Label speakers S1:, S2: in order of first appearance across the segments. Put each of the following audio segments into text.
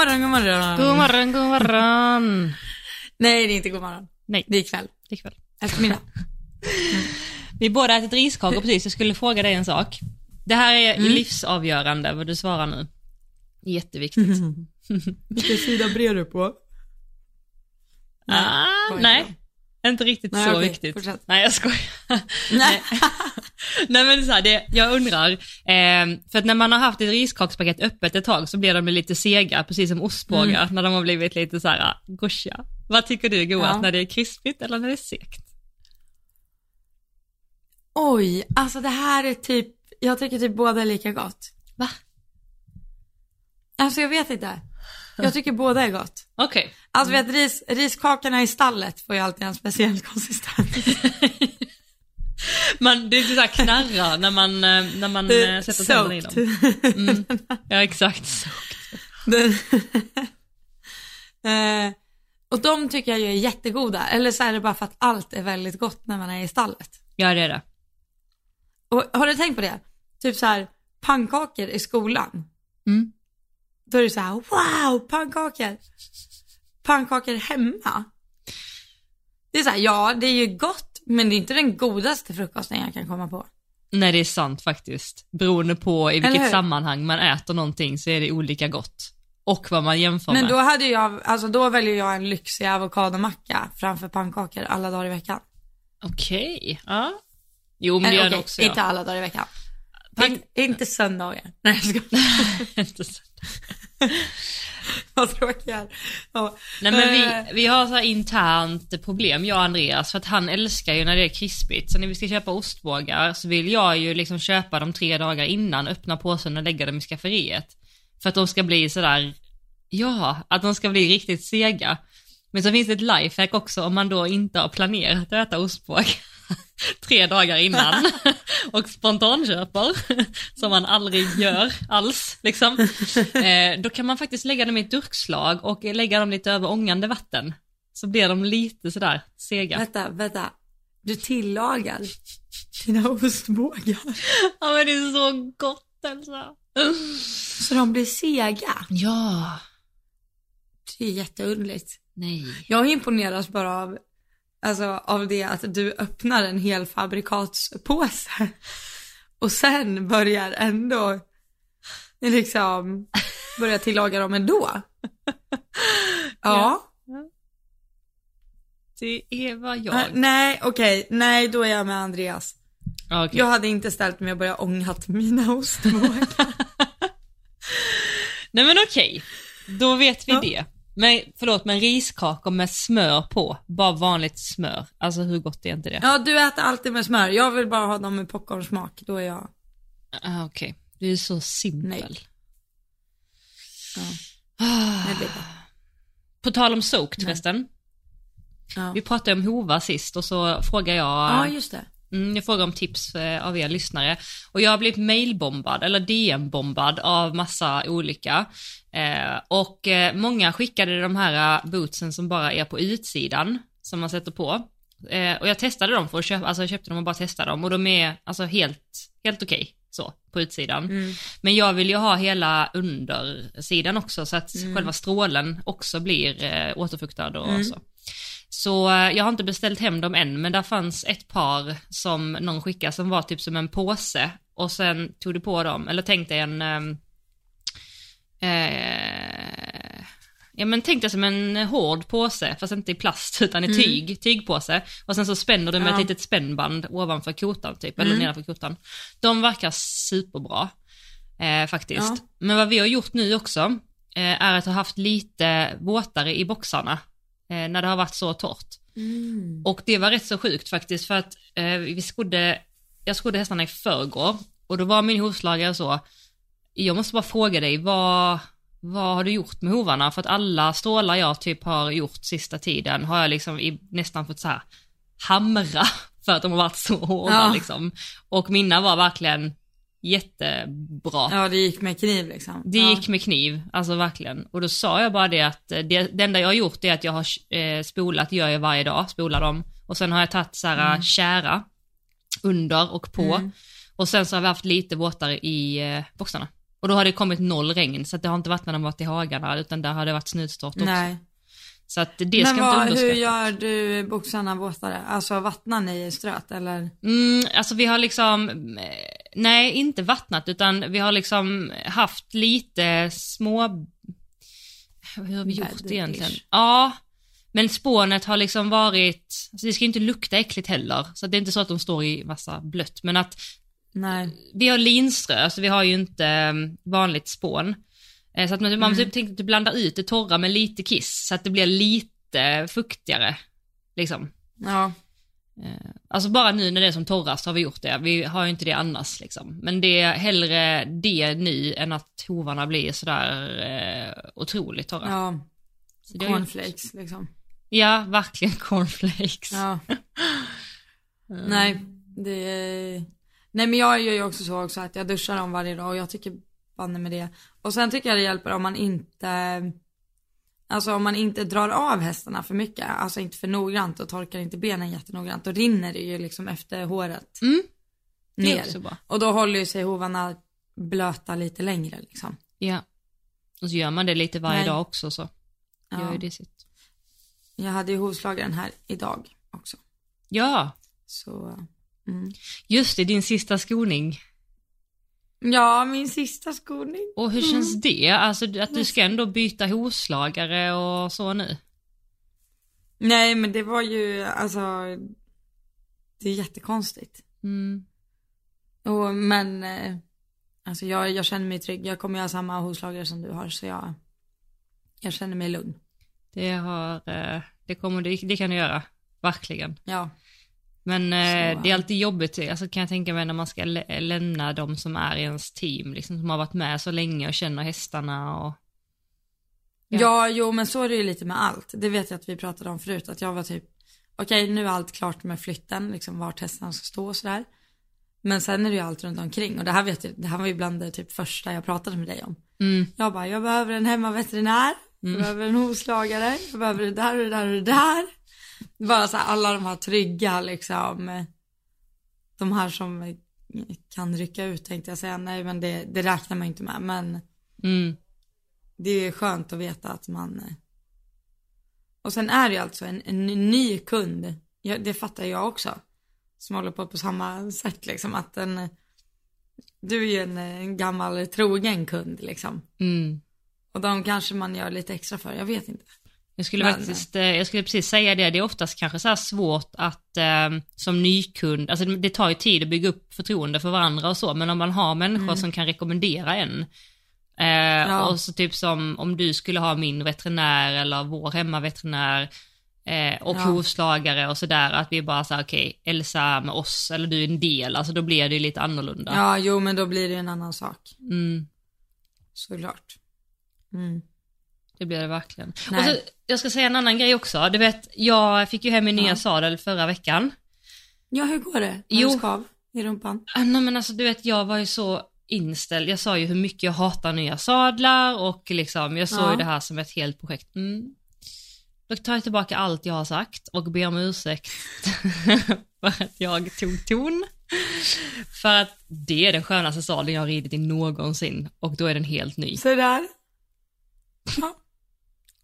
S1: morgon, god morgon.
S2: God morgon, god morgon.
S1: Nej, det är inte god morgon.
S2: Nej,
S1: Det är kväll.
S2: det är kväll.
S1: Eftermiddag.
S2: Vi båda ätit riskakor precis, jag skulle fråga dig en sak. Det här är
S1: Mm.
S2: livsavgörande vad du svarar nu. Jätteviktigt.
S1: Vilken sida brer du på?
S2: Ah,
S1: inte
S2: nej, inte riktigt
S1: Nej,
S2: så
S1: okej,
S2: viktigt.
S1: fortsätt.
S2: Nej, jag skojar.
S1: Nej.
S2: Nej men så här, det, jag undrar, eh, för att när man har haft ett riskakspaket öppet ett tag så blir de lite sega, precis som ostbågar, när de har blivit lite så här goshiga. Vad tycker du är godast,
S1: Ja.
S2: när det är krispigt eller när det är segt?
S1: Oj, alltså det här är typ, jag tycker typ båda är lika gott.
S2: Va?
S1: Alltså jag vet inte. Jag tycker båda är gott.
S2: Okej.
S1: Alltså vet ris, riskakorna i stallet får ju alltid en speciell konsistens.
S2: Man, det är så här knarrar när man, eh, när man
S1: Det
S2: eh, sätter tänderna i dem.
S1: soaked.
S2: Mm. Ja exakt.
S1: Den- eh, och de tycker jag ju är jättegoda. Eller så är det bara för att allt är väldigt gott när man är i stallet.
S2: Ja det är det.
S1: Och har du tänkt på det? Typ så här pannkakor i skolan.
S2: Mm.
S1: Då är det så här, wow, pannkakor. Pannkakor hemma. Det är så här, ja det är ju gott, men det är inte den godaste frukosten jag kan komma på.
S2: Nej det är sant faktiskt. Beroende på i vilket sammanhang man äter någonting så är det olika gott. Och vad man jämför
S1: Men
S2: med.
S1: då hade jag, alltså då väljer jag en lyxig avokadomacka framför pannkakor alla dagar i veckan.
S2: Okej, ja. Jo men det gör
S1: okej,
S2: det också.
S1: Inte alla dagar i veckan.
S2: Pann-
S1: Inte, inte söndagar. Nej jag skojar.
S2: Inte så.
S1: Vad tråkig jag är. Ja.
S2: Nej men vi,
S1: Eh,
S2: vi har så här internt problem, jag och Andreas, för att han älskar ju när det är krispigt. Så när vi ska köpa ostbågar så vill jag ju liksom köpa dem tre dagar innan, öppna påsen och lägga dem i skafferiet. För att de ska bli sådär, ja, att de ska bli riktigt sega. Men så finns det ett lifehack också om man då inte har planerat att äta ostbågar tre dagar innan och spontanköper, som man aldrig gör alls liksom. Eh, då kan man faktiskt lägga dem i ett durkslag och lägga dem lite över ångande vatten. Så blir de lite sådär sega.
S1: Vänta, vänta. Du tillagar dina ostbågar.
S2: Ja men det är så gott Elsa.
S1: Så de blir sega.
S2: Ja,
S1: Det är jätteunderligt.
S2: nej.
S1: Jag imponeras bara av, alltså, av det att du öppnar en hel fabrikatspåse och sen börjar ändå liksom börja tillaga dem ändå. Ja.
S2: Det är vad
S1: Äh,
S2: jag...
S1: Nej, okej, nej då är jag med Andreas.
S2: Ja, okej.
S1: Jag hade inte ställt mig och börjat ångat mina ostbågar.
S2: Nej men okej, då vet vi
S1: Ja.
S2: det. Men förlåt, men riskakor med smör på, bara vanligt smör. Alltså hur gott är inte det?
S1: ja, du äter alltid med smör. Jag vill bara ha dem med popcornsmak. Då är jag,
S2: Ah, okej, du är så simpel.
S1: Nej. ja,
S2: Ah.
S1: bra.
S2: På tal om soaked förresten.
S1: Ja.
S2: Vi pratade om Hova sist och så frågade jag,
S1: ja, just det.
S2: mm, jag frågade om tips eh, av er lyssnare. Och jag har blivit mailbombad, eller DM-bombad av massa olika. Eh, och eh, många skickade de här eh, bootsen som bara är på utsidan, som man sätter på. Eh, och jag testade dem för att köpa, alltså jag köpte dem och bara testade dem och de är alltså helt, helt okej så på utsidan.
S1: Mm.
S2: Men jag vill ju ha hela undersidan också så att själva strålen också blir eh, återfuktad och så. Så eh, jag har inte beställt hem dem än men där fanns ett par som någon skickade som var typ som en påse och sen tog du på dem, eller tänk dig en ehm, eh, Ja men tänk dig som en hård påse, fast inte i plast utan i tyg, tygpåse. Och sen så spänner du med
S1: Ja.
S2: ett litet spännband ovanför kotan typ, eller nedanför kotan. De verkar superbra, eh, faktiskt.
S1: Ja.
S2: Men vad vi har gjort nu också, eh, är att ha haft lite våtare i boxarna, eh, när det har varit så torrt.
S1: Mm.
S2: Och det var rätt så sjukt faktiskt för att eh, vi skodde, jag skodde hästarna i förrgår och då var min hovslagare så, jag måste bara fråga dig, vad, vad har du gjort med hovarna? För att alla strålar jag typ har gjort sista tiden har jag liksom i, nästan fått så här hamra för att de har varit så hårda
S1: Ja.
S2: liksom. Och mina var verkligen jättebra.
S1: Ja, det gick med kniv liksom.
S2: Det
S1: ja.
S2: gick med kniv, alltså verkligen. Och då sa jag bara det att eh, det, det enda jag har gjort är att jag har eh, spolat, gör jag varje dag, spolar dem. Och sen har jag tagit så här mm. kära under och på.
S1: Mm.
S2: Och sen så har vi haft lite våtare i eh, boxarna. Och då har det kommit noll regn, så att det har inte varit när de varit i hagarna, utan där har det varit snustorrt också.
S1: Nej.
S2: Så att det
S1: Men
S2: ska
S1: vad,
S2: inte
S1: hur gör du boxarna våtare? Alltså vattnar ni i ströt eller?
S2: Mm, alltså vi har liksom, eh, nej inte vattnat utan vi har liksom haft lite små, hur har vi gjort
S1: Bädd-ish.
S2: egentligen? Ja, men spånet har liksom varit, alltså det ska ju inte lukta äckligt heller, så det är inte så att de står i massa blött, men att
S1: Nej.
S2: vi har linströ, så vi har ju inte eh, vanligt spån. Eh, Så att man, man
S1: Mm.
S2: typ tänkte att blanda ut det torra med lite kiss, så att det blir lite fuktigare. Liksom.
S1: Ja.
S2: Eh, Alltså bara nu när det är som torrast har vi gjort det. Vi har ju inte det annars liksom. Men det är hellre det nu än att hovarna blir sådär eh, otroligt torra.
S1: Ja.
S2: Så
S1: Cornflakes liksom.
S2: Ja, verkligen cornflakes.
S1: Ja.
S2: Mm.
S1: Nej, det är... Nej men jag gör ju också så också att jag duschar dem varje dag och jag tycker banne med det. Och sen tycker jag det hjälper om man inte, alltså om man inte drar av hästarna för mycket, alltså inte för noggrant och torkar inte benen jättenoggrant, då rinner det ju liksom efter håret
S2: Mm, det är
S1: ner.
S2: också bra.
S1: Och då håller ju sig hovarna blöta lite längre liksom.
S2: Ja. Och så gör man det lite varje
S1: Nej.
S2: dag också så gör
S1: Ja.
S2: ju det sitt.
S1: Jag hade ju hovslagaren här idag också.
S2: Ja,
S1: Så, mm.
S2: just det, din sista skoning.
S1: Ja, min sista skoning.
S2: Och hur
S1: Mm.
S2: känns det? Alltså att du ska ändå byta hovslagare och så nu?
S1: Nej men det var ju, alltså, det är jättekonstigt.
S2: Mm.
S1: Och, men, eh, alltså jag, jag känner mig trygg. Jag kommer ju ha samma hovslagare som du har så jag, jag känner mig lugn.
S2: Det har, eh, det kommer, det, det kan du göra. Verkligen.
S1: Ja.
S2: Men eh, det är alltid jobbigt, alltså kan jag tänka mig när man ska lä- lämna de som är i ens team, liksom som har varit med så länge och känner hästarna och... Ja.
S1: ja. jo men så är det ju lite med allt. Det vet jag att vi pratade om förut att jag var typ, okej nu är allt klart med flytten, liksom vart hästarna ska stå och sådär. Men sen är det ju allt runt omkring och det här vet jag, det här var ju bland det typ första jag pratade med dig om.
S2: Mm,
S1: Jag bara, jag behöver en hemmaveterinär, jag behöver en hovslagare, jag behöver det där och det där och det där. Bara så här, alla de här trygga liksom, eh, de här som eh, kan rycka ut tänkte jag säga, nej men det, det räknar man inte med, men
S2: mm,
S1: det är skönt att veta att man eh, och sen är det ju alltså en, en ny kund, ja, det fattar jag också, som håller på på samma sätt liksom, att en, du är ju en, en gammal trogen kund liksom.
S2: mm.
S1: Och de kanske man gör lite extra för, jag vet inte.
S2: Jag skulle
S1: Men-
S2: faktiskt, eh, jag skulle precis säga det, det är oftast kanske så svårt att eh, som nykund, alltså det tar ju tid att bygga upp förtroende för varandra och så, men om man har människor som kan rekommendera en, eh, och så typ som om du skulle ha min veterinär eller vår hemmaveterinär eh, och
S1: Ja.
S2: hovslagare och sådär, att vi bara säger okej, Elsa är med oss eller du är en del, alltså då blir det ju lite annorlunda.
S1: Ja, jo men då blir det en annan sak,
S2: Mm.
S1: såklart. Mm.
S2: Det blir det verkligen.
S1: Nej.
S2: Och så, jag ska säga en annan grej också. Du vet, jag fick ju hem min nya
S1: Ja.
S2: sadel förra veckan.
S1: Ja, hur går det? Har
S2: Jo.
S1: du skav i rumpan?
S2: Ah, Nej men alltså du vet, jag var ju så inställd. Jag sa ju hur mycket jag hatar nya sadlar och liksom, jag såg
S1: Ja.
S2: ju det här som ett helt projekt. Mm. Då tar jag tillbaka allt jag har sagt och ber om ursäkt för att jag tog ton. För att det är den skönaste sadeln jag har ridit i någonsin och då är den helt ny.
S1: Så där. Ja.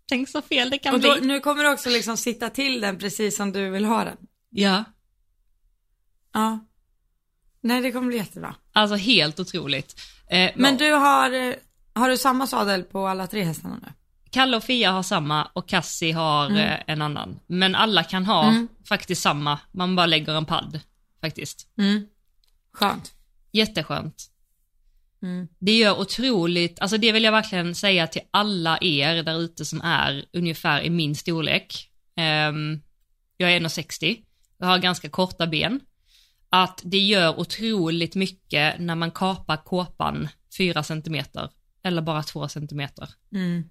S2: Tänk så fel det kan
S1: Och då,
S2: bli.
S1: nu kommer du också liksom sitta till den precis som du vill ha den.
S2: Ja,
S1: Ja. Nej, det kommer bli jättebra.
S2: alltså helt otroligt. Eh,
S1: Men du har, eh, har du samma sadel på alla tre hästarna nu?
S2: Kalle och Fia har samma och Cassie har eh, en annan. Men alla kan ha
S1: Mm.
S2: faktiskt samma, man bara lägger en padd faktiskt.
S1: Mm. Skönt.
S2: Jätteskönt.
S1: Mm.
S2: Det gör otroligt, alltså det vill jag verkligen säga till alla er där ute som är ungefär i min storlek. Um, jag är 1,60, jag har ganska korta ben. Att det gör otroligt mycket när man kapar kåpan 4 cm eller bara 2 cm.
S1: Mm.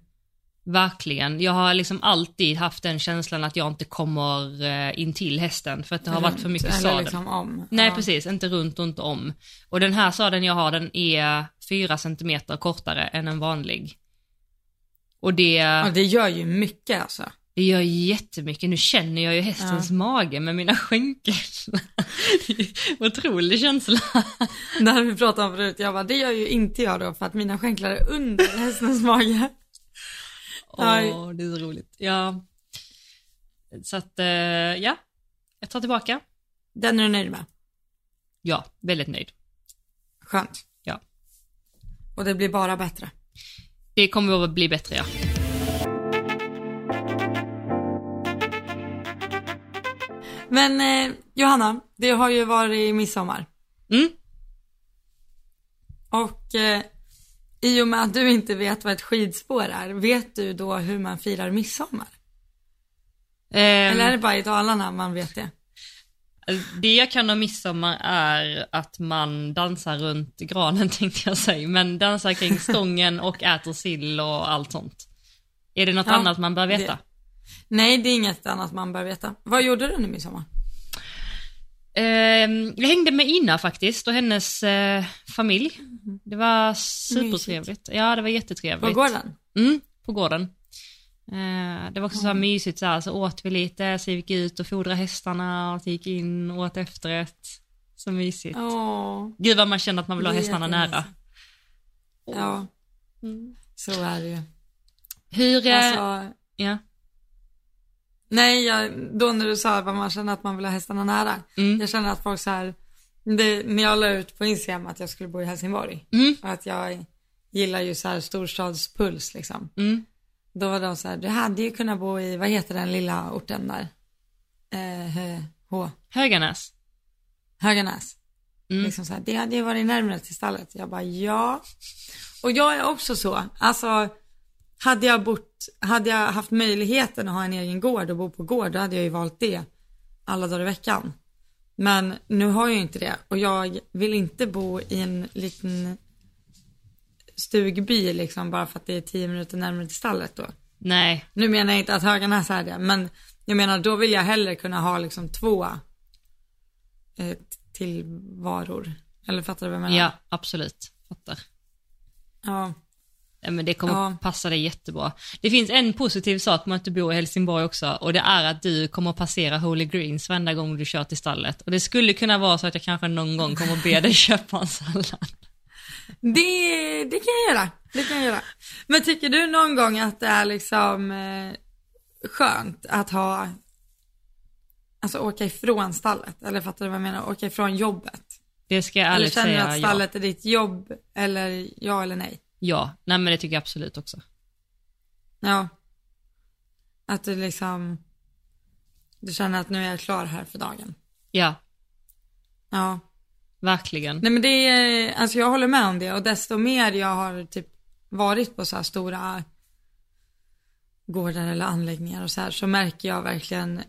S2: Verkligen. Jag har liksom alltid haft den känslan att jag inte kommer eh, in till hästen för att det har varit för mycket sadel.
S1: liksom om.
S2: Nej
S1: ja.
S2: precis, inte runt och inte om. Och den här sadeln jag har den är 4 cm kortare än en vanlig. Och det,
S1: Ja, det gör ju mycket alltså.
S2: det gör jättemycket. Nu känner jag ju hästens mage med mina skänkel. Otrolig känsla.
S1: Det här vi pratade om förut, jag bara, det gör ju inte jag då för att mina skänklar är under hästens mage.
S2: Åh, det är så roligt. Ja. Så att, eh, ja. Jag tar tillbaka.
S1: Den är du nöjd med?
S2: Ja, väldigt nöjd.
S1: Skönt.
S2: Ja.
S1: Och det blir bara bättre.
S2: Det kommer att bli bättre, ja.
S1: Men eh, Johanna, det har ju varit midsommar.
S2: Mm.
S1: Och eh, i och med att du inte vet vad ett skidspår är, vet du då hur man firar midsommar?
S2: Ehm,
S1: Eller är det bara i Dalarna man vet det?
S2: Det jag kan om midsommar är att man dansar runt granen tänkte jag säga, men dansar kring stången och äter sill och allt sånt. Är det något
S1: Ja,
S2: annat man bör veta?
S1: Nej, det är inget annat man bör veta. Vad gjorde du under midsommar?
S2: Ehm, jag hängde med Ina faktiskt och hennes eh, familj. Det var supertrevligt. Ja, det var jättetrevligt.
S1: På gården?
S2: Mm, på gården. Eh, det var också så här mysigt så här, så åt vi lite, så gick vi ut och fodrade hästarna och så gick in och åt efterrätt. Så mysigt.
S1: Åh,
S2: Gud vad man känner att man vill ha hästarna nära.
S1: ja,
S2: Mm.
S1: så är det ju.
S2: Hur, eh,
S1: Alltså,
S2: ja.
S1: Nej, jag, då när du sa vad man känner att man vill ha hästarna nära.
S2: Mm.
S1: Jag känner att folk så här, det, när jag la ut på Instagram att jag skulle bo i Helsingborg.
S2: Mm.
S1: Och att jag gillar ju så här storstadspuls liksom.
S2: Mm.
S1: Då var de så här, du hade ju kunnat bo i, vad heter den lilla orten där? Eh, H,
S2: Höganäs.
S1: Höganäs.
S2: Mm.
S1: Liksom så här, det hade ju varit närmare till stallet. Jag bara, ja. Och jag är också så, alltså hade jag bott, hade jag haft möjligheten att ha en egen gård och bo på gård, då hade jag ju valt det alla dagar i veckan. Men nu har jag ju inte det och jag vill inte bo i en liten stugby liksom bara för att det är tio minuter närmare till stallet då.
S2: Nej,
S1: Nu menar jag inte att Höganäs är det, men jag menar då vill jag hellre kunna ha liksom två eh, tillvaror. Eller fattar du vad jag menar?
S2: ja absolut. Fattar.
S1: Ja.
S2: Ja, men det kommer
S1: Ja.
S2: passa dig jättebra. Det finns en positiv sak med att du bor i Helsingborg också och det är att du kommer passera Holy Greens varenda gång du kör till stallet. Och det skulle kunna vara så att jag kanske någon gång kommer be dig köpa en sallad.
S1: Det, det kan jag göra. Det kan jag göra. Men tycker du någon gång att det är liksom eh, skönt att ha, alltså åka ifrån stallet? Eller fattar du vad jag menar? Åka ifrån jobbet?
S2: Det ska jag
S1: Eller
S2: ärligt
S1: känner du
S2: säga
S1: att
S2: ja.
S1: stallet är ditt jobb? Eller ja eller nej?
S2: Ja, nej men det tycker jag absolut också.
S1: Ja. Att du liksom, du känner att nu är jag klar här för dagen.
S2: Ja,
S1: Ja.
S2: verkligen.
S1: Nej men det är, alltså jag håller med om det och desto mer jag har typ varit på så här stora gårdar eller anläggningar och så här så märker jag verkligen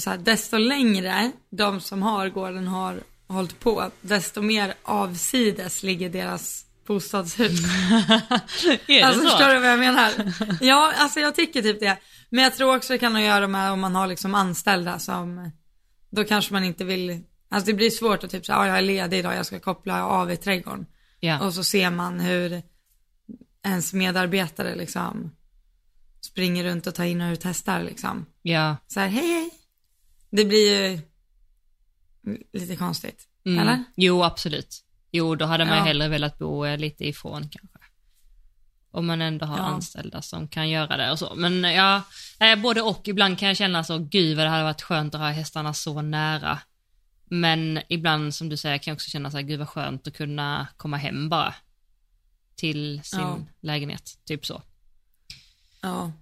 S1: så här, desto längre de som har gården har hållit på, desto mer avsides ligger deras bostadshus.
S2: är det
S1: Alltså
S2: så?
S1: förstår du vad jag menar? Ja, alltså jag tycker typ det. Men jag tror också det kan ha att göra med om man har liksom anställda som, då kanske man inte vill, alltså det blir svårt att typ säga, ja jag är ledig idag, jag ska koppla av i trädgården.
S2: Ja,
S1: Och så ser man hur ens medarbetare liksom springer runt och tar in och ut hästar liksom.
S2: ja.
S1: Så här, hej hej. Det blir ju lite konstigt,
S2: Mm.
S1: eller?
S2: Jo, absolut. Jo, då hade man
S1: Ja.
S2: hellre velat bo eh, lite ifrån kanske. Om man ändå har
S1: Ja.
S2: anställda som kan göra det och så. Men ja, eh, både och. Ibland kan jag känna så, gud vad det hade varit skönt att ha hästarna så nära. Men ibland som du säger kan jag också känna så här, gud vad skönt att kunna komma hem bara. Till sin
S1: Ja.
S2: lägenhet, typ så.
S1: Ja.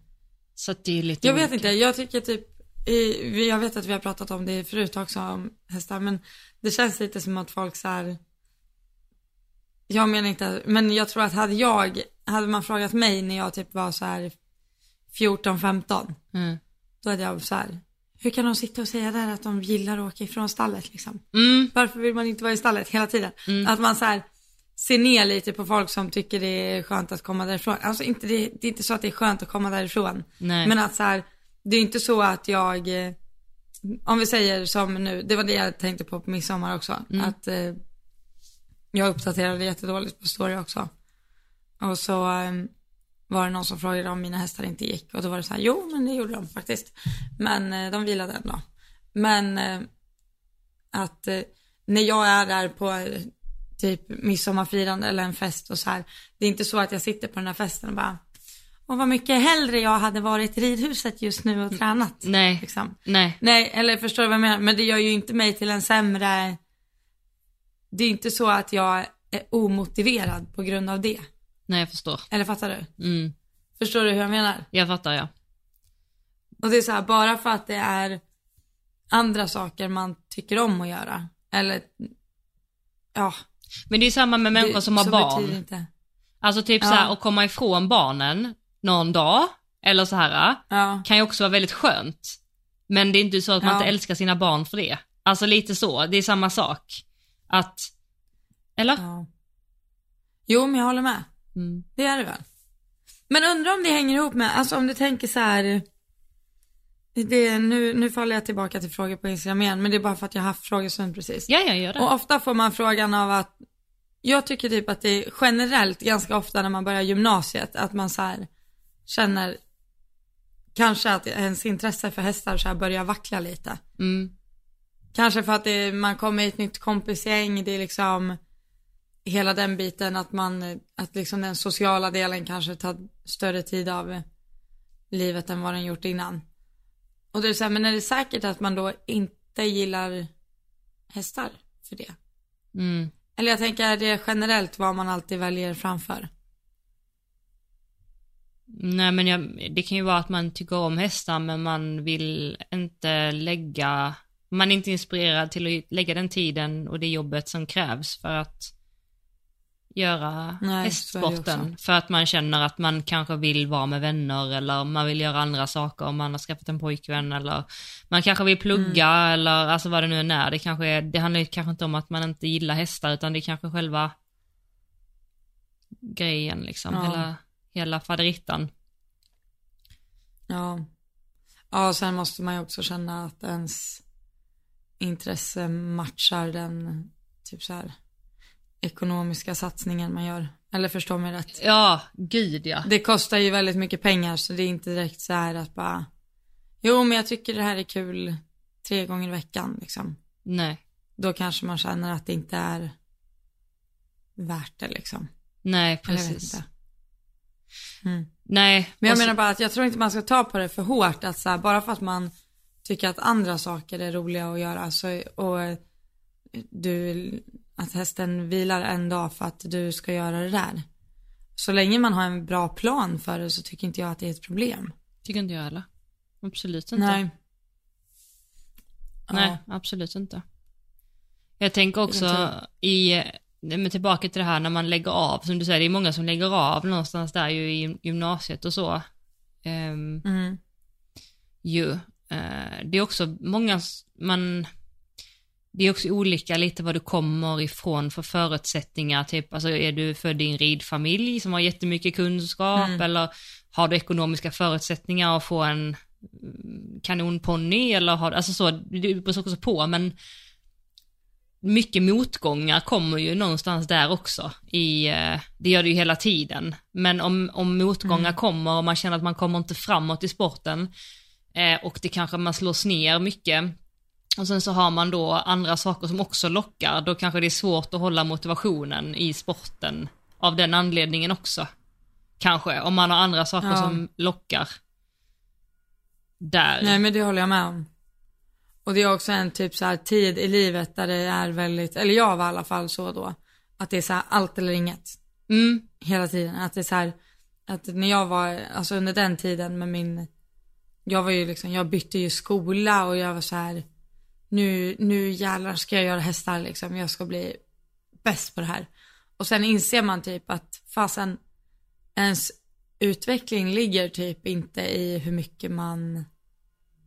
S2: Så att det är lite
S1: Jag vet
S2: olika.
S1: inte, jag tycker typ, jag vet att vi har pratat om det förut också om hästar, men det känns lite som att folk så här. Jag menar inte, men jag tror att hade jag, hade man frågat mig när jag typ var så här 14-15,
S2: Mm.
S1: då hade jag så här, hur kan de sitta och säga där att de gillar att åka ifrån stallet liksom?
S2: Mm,
S1: Varför vill man inte vara i stallet hela tiden? Att man så här ser ner lite på folk som tycker det är skönt att komma därifrån. Alltså inte det, det är inte så att det är skönt att komma därifrån.
S2: nej.
S1: Men att så här, det är inte så att jag, om vi säger som nu, det var det jag tänkte på på midsommar också. Att eh, jag uppdaterade jättedåligt på story också. Och så eh, var det någon som frågade om mina hästar inte gick. Och då var det så här, jo men det gjorde de faktiskt. Men eh, de vilade dag. Men eh, att eh, när jag är där på typ midsommarfirande eller en fest och så här. Det är inte så att jag sitter på den här festen och bara, och vad mycket hellre jag hade varit i ridhuset just nu och tränat.
S2: Nej,
S1: Liksom.
S2: nej,
S1: Nej, eller förstår du vad jag menar? Men det gör ju inte mig till en sämre, det är inte så att jag är omotiverad på grund av det.
S2: nej jag förstår.
S1: Eller fattar du?
S2: Mm,
S1: Förstår du hur jag menar?
S2: jag fattar ja.
S1: Och det är så här, bara för att det är andra saker man tycker om att göra. Eller, ja.
S2: Men det är samma med människor
S1: det,
S2: som har barn.
S1: Inte.
S2: Alltså typ
S1: Ja.
S2: så här att komma ifrån barnen någon dag, eller så här,
S1: Ja,
S2: kan ju också vara väldigt skönt. Men det är inte så att man
S1: Ja.
S2: inte älskar sina barn för det. Alltså lite så, det är samma sak. Att, eller?
S1: ja. Jo, men jag håller med.
S2: Mm.
S1: Det är det väl. Men undrar om det hänger ihop med, alltså om du tänker så här. Det, nu, nu faller jag tillbaka till frågor på Instagram igen, men det är bara för att jag har haft frågestund precis.
S2: Ja, jag gör det.
S1: Och ofta får man frågan av att, jag tycker typ att det är generellt ganska ofta när man börjar gymnasiet, att man så här känner kanske att ens intresse för hästar så här börjar vackla lite.
S2: Mm.
S1: Kanske för att det, man kommer i ett nytt kompisgäng, det är liksom hela den biten att man, att liksom den sociala delen kanske tar större tid av livet än vad den gjort innan. Och är så här, men är det säkert att man då inte gillar hästar för det?
S2: Mm.
S1: Eller jag tänker, är det generellt vad man alltid väljer framför?
S2: Nej men jag, det kan ju vara att man tycker om hästar men man vill inte lägga, man är inte inspirerad till att lägga den tiden och det jobbet som krävs för att göra
S1: Nej,
S2: hästsporten. För att man känner att man kanske vill vara med vänner eller man vill göra andra saker om man har skaffat en pojkvän eller man kanske vill plugga
S1: Mm.
S2: eller alltså vad det nu än är. Det, kanske är, det handlar ju kanske inte om att man inte gillar hästar utan det är kanske själva grejen liksom,
S1: Ja.
S2: hela, hela faderittan.
S1: Ja. Ja, sen måste man ju också känna att ens intresse matchar den, typ så här, ekonomiska satsningen man gör. Eller förstå mig rätt.
S2: Ja, gud ja.
S1: Det kostar ju väldigt mycket pengar så det är inte direkt så här att bara, jo men jag tycker det här är kul tre gånger i veckan liksom.
S2: Nej,
S1: Då kanske man känner att det inte är värt det liksom.
S2: nej precis.
S1: Mm.
S2: Nej,
S1: Men jag
S2: så-
S1: menar bara att jag tror inte man ska ta på det för hårt. Att så här, bara för att man tycker att andra saker är roliga att göra så, och eh, du, att hästen vilar en dag för att du ska göra det där. Så länge man har en bra plan för det så tycker inte jag att det är ett problem.
S2: tycker inte jag heller. Absolut inte.
S1: Nej.
S2: Nej,
S1: Ja.
S2: absolut inte. Jag tänker också i, nej, men tillbaka till det här när man lägger av, som du säger, det är många som lägger av någonstans där ju i gymnasiet och så. Ehm,
S1: Mm.
S2: ju. Eh, det är också många, man, det är också olika lite vad du kommer ifrån för förutsättningar, typ, alltså är du född i en ridfamilj som har jättemycket kunskap
S1: Mm.
S2: eller har du ekonomiska förutsättningar att få en mm, kanonponny eller har, alltså så, det beror också på men mycket motgångar kommer ju någonstans där också i, eh, det gör det ju hela tiden. Men om, om motgångar kommer och man känner att man kommer inte framåt i sporten eh, och det kanske man slås ner mycket och sen så har man då andra saker som också lockar, då kanske det är svårt att hålla motivationen i sporten av den anledningen också. Kanske, om man har andra saker
S1: Ja.
S2: som lockar. Där.
S1: Nej men det håller jag med om. Och det är också en typ så här tid i livet där det är väldigt, eller jag var i alla fall så då, att det är så här allt eller inget.
S2: Mm,
S1: hela tiden. Att det är så här, att när jag var, alltså under den tiden med min, jag var ju liksom, jag bytte ju skola och jag var så här, nu, nu jävlar ska jag göra hästar liksom, jag ska bli bäst på det här. Och sen inser man typ att fasen, ens utveckling ligger typ inte i hur mycket man,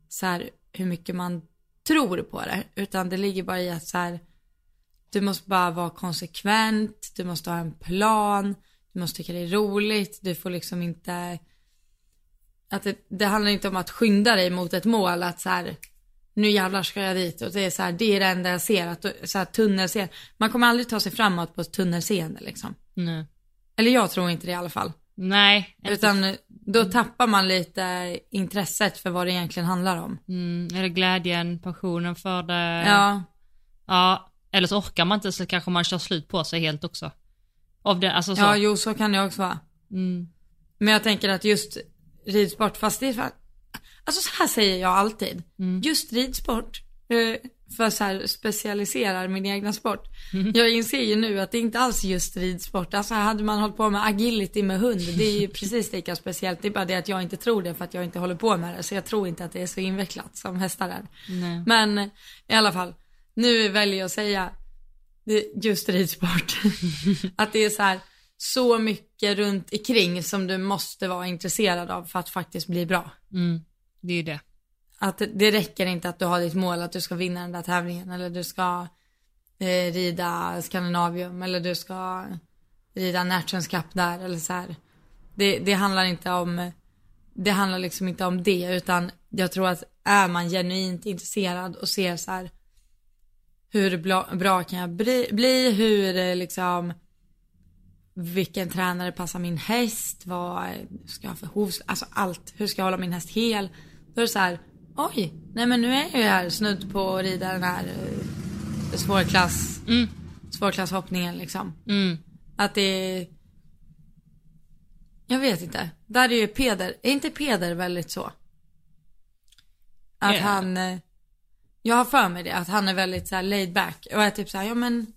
S1: så här, hur mycket man tror på det, utan det ligger bara i att så här, du måste bara vara konsekvent, du måste ha en plan, du måste tycka det är roligt, du får liksom inte, att det, det handlar inte om att skynda dig mot ett mål, att så här, nu jävlar ska jag dit och det är så här, det är det enda jag ser, att så här tunnelseende, man kommer aldrig ta sig framåt på ett tunnelseende liksom.
S2: nej.
S1: Eller jag tror inte det i alla fall.
S2: Nej, inte
S1: Utan då tappar man lite intresset för vad det egentligen handlar om.
S2: Mm, eller glädjen, passionen för det.
S1: Ja,
S2: Ja, Eller så orkar man inte så kanske man kör slut på sig helt också. Av det, alltså så.
S1: Ja, jo så kan det också vara.
S2: Mm.
S1: Men jag tänker att just ridsport, fast det är för, alltså så här säger jag alltid.
S2: Mm.
S1: Just ridsport, eh, för så här specialiserar min egna sport.
S2: Mm.
S1: Jag inser ju nu att det inte alls är just ridsport. Alltså hade man hållit på med agility med hund, det är ju precis lika speciellt. Det är bara det att jag inte tror det för att jag inte håller på med det. Så jag tror inte att det är så invecklat som hästar är.
S2: Nej.
S1: Men i alla fall, nu väljer jag att säga just ridsport. att det är så här, så mycket runt omkring som du måste vara intresserad av för att faktiskt bli bra.
S2: Mm. Det är det.
S1: Att det, det räcker inte att du har ditt mål att du ska vinna den där tävlingen eller du ska eh, rida Skandinavium eller du ska rida Nations Cup där eller så här. Det, det handlar inte om, det handlar liksom inte om det utan jag tror att är man genuint intresserad och ser så här hur bra, bra kan jag bli, bli hur eh, liksom vilken tränare passar min häst, vad ska jag ha för hovs, alltså allt, hur ska jag hålla min häst hel. Då är det så här, oj, nej men nu är jag ju här snudd på att rida den här eh, svårklass,
S2: Mm.
S1: svårklasshoppningen liksom.
S2: Mm.
S1: Att det är, jag vet inte, där är ju Peder, är inte Peder väldigt så? Att
S2: Ja.
S1: han, eh, jag har för mig det, att han är väldigt så här laid back och är typ så här, ja men,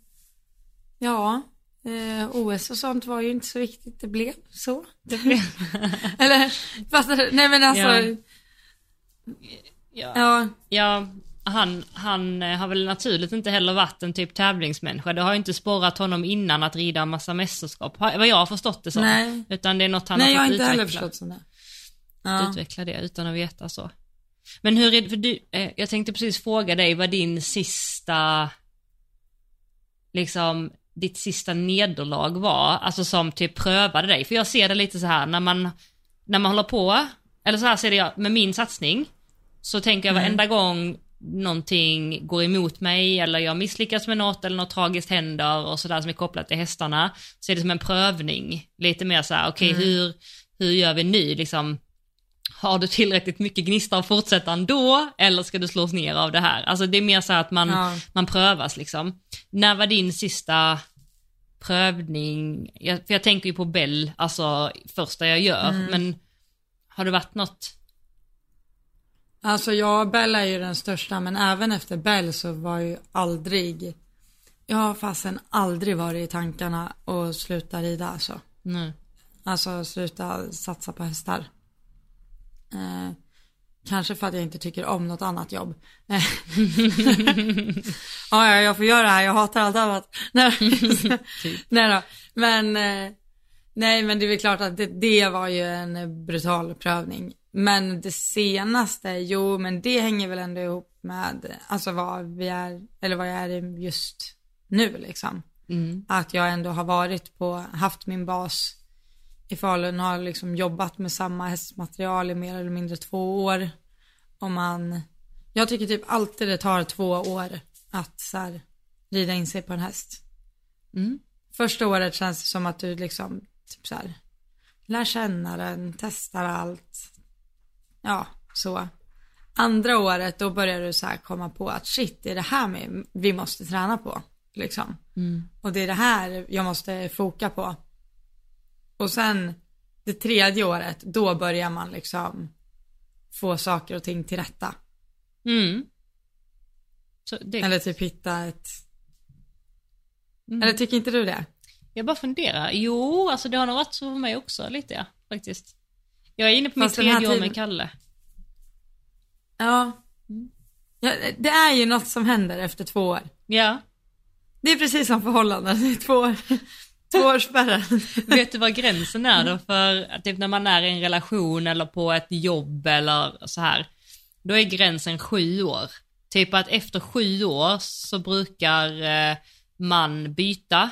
S1: ja, eh, OS och sånt var ju inte så viktigt, det blev så.
S2: Det blir...
S1: Eller, du? Nej men alltså,
S2: Ja.
S1: ja.
S2: ja. ja, han, han eh, har väl naturligt inte heller varit en typ tävlingsmänniska. Det har ju inte sporrat honom innan att rida en massa mästerskap, har- vad jag har förstått det som.
S1: Nej.
S2: Utan det är något han
S1: Nej jag
S2: har
S1: har
S2: fått
S1: inte heller
S2: utveckla.
S1: förstått som det. Ja.
S2: utveckla det utan att veta så. Men hur är det, för du, eh, jag tänkte precis fråga dig vad din sista, liksom, ditt sista nederlag var, alltså som typ prövade dig. För jag ser det lite så här när man, när man håller på, eller så här ser det jag med min satsning, så tänker jag varenda gång någonting går emot mig eller jag misslyckas med något eller något tragiskt händer och sådär som är kopplat till hästarna, så är det som en prövning. Lite mer så här, okej hur, hur gör vi nu liksom? Har du tillräckligt mycket gnista att fortsätta ändå eller ska du slås ner av det här? Alltså det är mer så att man,
S1: Ja.
S2: man prövas liksom. När var din sista prövning? Jag, för jag tänker ju på Bell, alltså första jag gör, men har det varit något?
S1: Alltså ja, Bell är ju den största men även efter Bell så var ju aldrig, jag har fasen aldrig varit i tankarna att sluta rida alltså.
S2: Nej.
S1: Alltså sluta satsa på hästar. Eh, kanske för att jag inte tycker om något annat jobb. Ja, ja, jag får göra det här, jag hatar allt annat. Nej, nej då. Men, eh, nej men det är väl klart att det, det var ju en brutal prövning. Men det senaste, jo men det hänger väl ändå ihop med, alltså vad vi är, eller vad jag är just nu liksom.
S2: Mm.
S1: Att jag ändå har varit på, haft min bas i Falun, har liksom jobbat med samma hästmaterial i mer eller mindre två år. Och man, jag tycker typ alltid det tar två år att så här, rida in sig på en häst.
S2: Mm.
S1: Första året känns det som att du liksom, typ så här, lär känna den, testar allt. Ja, så. Andra året då börjar du så här komma på att shit, det är det här med, vi måste träna på. Liksom.
S2: Mm.
S1: Och det är det här jag måste foka på. Och sen det tredje året, då börjar man liksom få saker och ting till rätta.
S2: Mm. Det,
S1: Eller typ hitta ett,
S2: Mm.
S1: eller tycker inte du det?
S2: Jag bara funderar. Jo, alltså det har nog varit så för mig också lite ja, faktiskt. Jag är inne på
S1: Fast
S2: mitt tredje år
S1: tiden-
S2: med Kalle.
S1: Ja. ja. Det är ju något som händer efter två år.
S2: Ja.
S1: Det är precis som förhållanden, är två år. Tvåårsspärren.
S2: Vet du vad gränsen är då för, typ när man är i en relation eller på ett jobb eller så här. Då är gränsen sju år. Typ att efter sju år så brukar eh, man byta.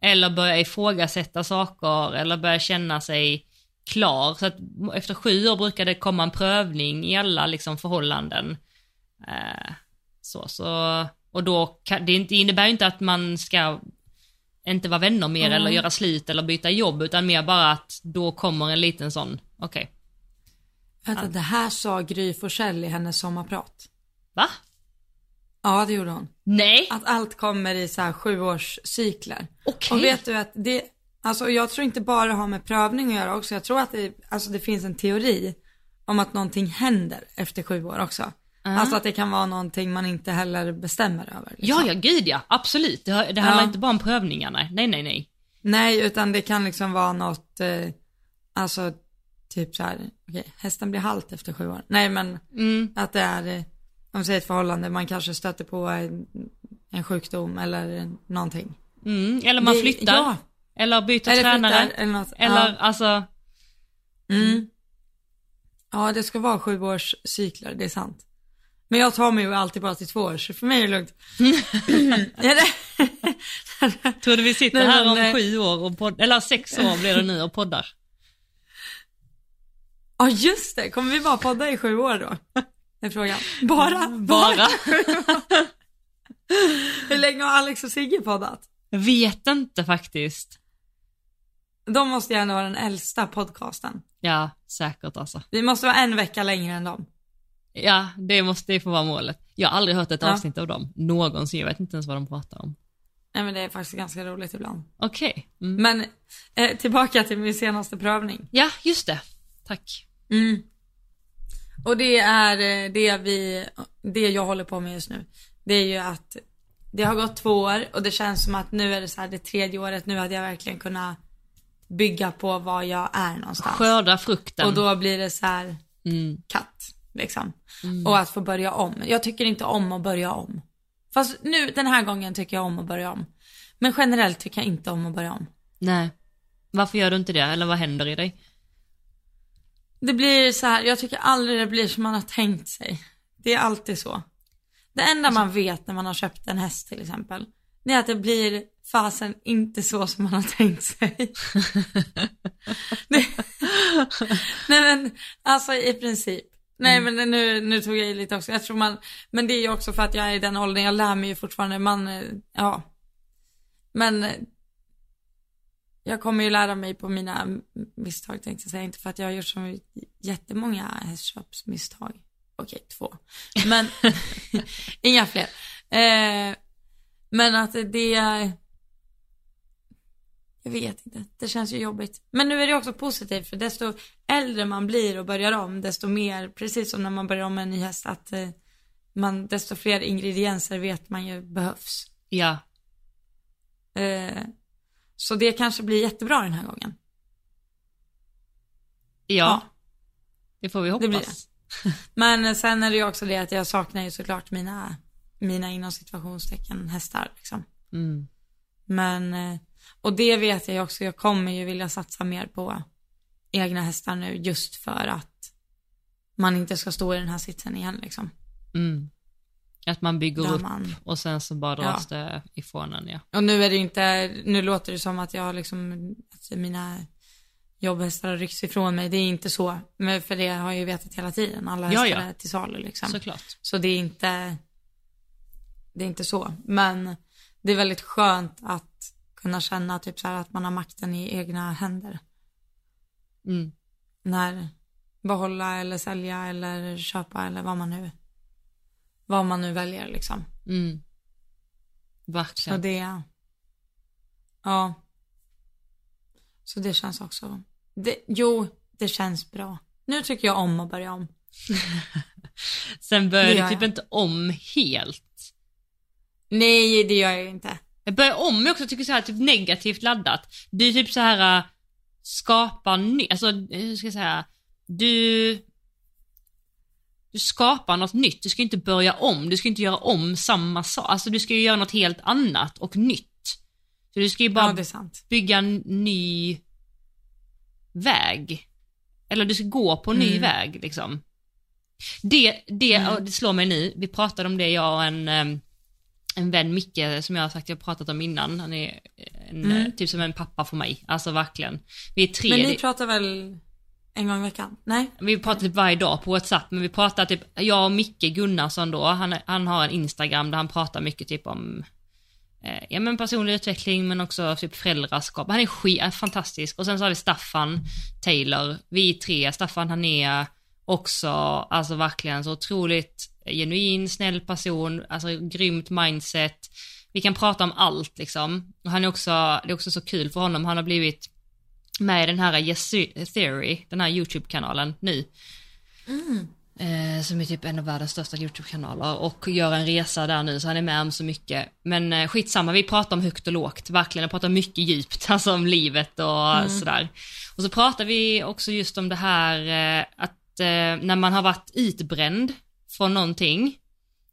S2: Eller börja ifrågasätta saker eller börja känna sig klar. Så att efter sju år brukar det komma en prövning i alla liksom förhållanden. Eh, så, så, och då kan, det innebär ju inte att man ska inte vara vänner mer
S1: Mm.
S2: eller göra slut eller byta jobb utan mer bara att då kommer en liten sån, okej,
S1: Vänta, det här sa Gry Forssell i hennes sommarprat.
S2: va?
S1: Ja, det gjorde hon.
S2: Nej,
S1: Att allt kommer i så här sjuårscykler.
S2: okej.
S1: Och vet du att det, alltså jag tror inte bara det har med prövning att göra också. Jag tror att det, alltså det finns en teori om att någonting händer efter sju år också. Alltså att det kan vara någonting man inte heller bestämmer över. liksom.
S2: Ja, ja, gud ja, absolut. Det, det handlar
S1: Ja.
S2: inte bara om prövningarna. Nej, nej, nej.
S1: Nej, utan det kan liksom vara något, eh, alltså typ så här, okej, hästen blir halt efter sju år. Nej, men
S2: Mm.
S1: att det är, eh, om vi säger ett förhållande, man kanske stöter på en, en sjukdom eller någonting.
S2: Mm. Eller man
S1: Det-
S2: flyttar.
S1: Ja,
S2: Eller byter
S1: eller
S2: tränare.
S1: flyttar, eller något.
S2: Eller
S1: ja.
S2: alltså,
S1: Mm. Ja, det ska vara sju års cykler, det är sant. Men jag tar mig ju alltid bara till två år, så för mig är det lugnt.
S2: Tror du vi sitter här om
S1: eh,
S2: sju år och podd, eller sex år blir det nu och poddar?
S1: Ja, just det. Kommer vi bara podda i sju år då? är frågan. Bara?
S2: Bara?
S1: Hur länge har Alex och Sigge poddat?
S2: Jag vet inte faktiskt.
S1: De måste gärna vara den äldsta podcasten.
S2: Ja, säkert alltså.
S1: Vi måste vara en vecka längre än dem.
S2: Ja, det måste ju få vara målet. Jag har aldrig hört ett
S1: Ja.
S2: avsnitt av dem, någonsin. Jag vet inte ens vad de pratar om.
S1: Nej men det är faktiskt ganska roligt ibland.
S2: Okej. Mm.
S1: Men eh, tillbaka till min senaste prövning.
S2: Ja, just det. Tack.
S1: Mm. Och det är eh, det vi, det jag håller på med just nu. Det är ju att det har gått två år och det känns som att nu är det så här det tredje året. Nu hade jag verkligen kunnat bygga på var jag är någonstans.
S2: Skörda frukten.
S1: Och då blir det så här
S2: Mm.
S1: katt liksom. Och att få börja om. Jag tycker inte om att börja om. Fast nu den här gången tycker jag om att börja om. Men generellt tycker jag inte om att börja om.
S2: Nej. Varför gör du inte det? Eller vad händer i dig?
S1: Det blir så här, jag tycker aldrig det blir som man har tänkt sig. Det är alltid så. Det enda man vet när man har köpt en häst till exempel, det är att det blir fasen inte så som man har tänkt sig. det, nej men, alltså i princip. Nej men nu, nu tog jag i lite också. Jag tror man, men det är ju också för att jag är i den åldern, jag lär mig ju fortfarande, man, eh, ja. Men eh, jag kommer ju lära mig på mina misstag tänkte jag säga, inte för att jag har gjort så jättemånga hästköpsmisstag. Okej, två. Men inga fler. Eh, men att det, jag vet inte, det känns ju jobbigt. Men nu är det också positivt för desto äldre man blir och börjar om, desto mer, precis som när man börjar om med en ny häst, att eh, man, desto fler ingredienser vet man ju behövs.
S2: Ja.
S1: Eh, så det kanske blir jättebra den här gången.
S2: Ja.
S1: Ja.
S2: Det får vi hoppas.
S1: Det det. Men sen är det ju också det att jag saknar ju såklart mina, mina inom situationstecken hästar liksom.
S2: Mm.
S1: Men, eh, och det vet jag ju också, jag kommer ju vilja satsa mer på egna hästar nu just för att man inte ska stå i den här sitsen igen liksom.
S2: Mm. Att man bygger
S1: Där
S2: upp
S1: man,
S2: och sen så bara dras det ifrån en ja.
S1: och nu är det inte, nu låter det som att jag liksom, att mina jobbhästar har ryckts ifrån mig, det är inte så. Men för det har jag ju vetat hela tiden, alla
S2: Ja,
S1: hästar
S2: ja.
S1: är till salu liksom.
S2: Såklart.
S1: Så det är inte, det är inte så. Men det är väldigt skönt att kunna känna typ så här att man har makten i egna händer.
S2: Mm.
S1: När behålla eller sälja eller köpa eller vad man nu, vad man nu väljer liksom.
S2: Mm.
S1: Så
S2: Verkligen.
S1: det, ja. Så det känns också, det, jo, det känns bra. Nu tycker jag om att börja om.
S2: Sen börjar
S1: gör
S2: typ
S1: jag.
S2: inte om helt.
S1: Nej, det gör jag ju inte.
S2: Jag börjar om jag också tycker så här typ negativt laddat. Du är typ så här äh, skapar ny, alltså hur ska jag säga, du du skapar något nytt, du ska inte börja om, du ska inte göra om samma sak, alltså du ska ju göra något helt annat och nytt. Så du ska ju bara
S1: Ja,
S2: bygga en ny väg. Eller du ska gå på en ny
S1: Mm.
S2: väg liksom. Det, det,
S1: Mm.
S2: det slår mig nu, vi pratade om det jag och en, em, en vän Micke som jag har sagt jag har pratat om innan. Han är en,
S1: Mm.
S2: eh, typ som en pappa för mig, alltså verkligen. Vi är tre,
S1: Men ni pratar väl en gång i veckan? Nej?
S2: vi pratar typ varje dag på WhatsApp, men vi pratar typ, jag och Micke Gunnarsson då, han, han har en Instagram där han pratar mycket typ om eh, ja men personlig utveckling men också typ föräldraskap. Han är skit, är fantastisk. Och sen så har vi Staffan Taylor, vi är tre, Staffan han är också, alltså verkligen så otroligt genuin, snäll person, alltså grymt mindset. Vi kan prata om allt liksom. Och han är också, det är också så kul för honom, han har blivit med i den här Yes Theory, den här YouTube-kanalen nu. Eh, som är typ en av världens största YouTube-kanaler och gör en resa där nu så han är med om så mycket. Men eh, skitsamma, vi pratar om högt och lågt, verkligen, jag pratar mycket djupt, alltså om livet och sådär. Och så pratar vi också just om det här eh, att eh, när man har varit utbränd från någonting,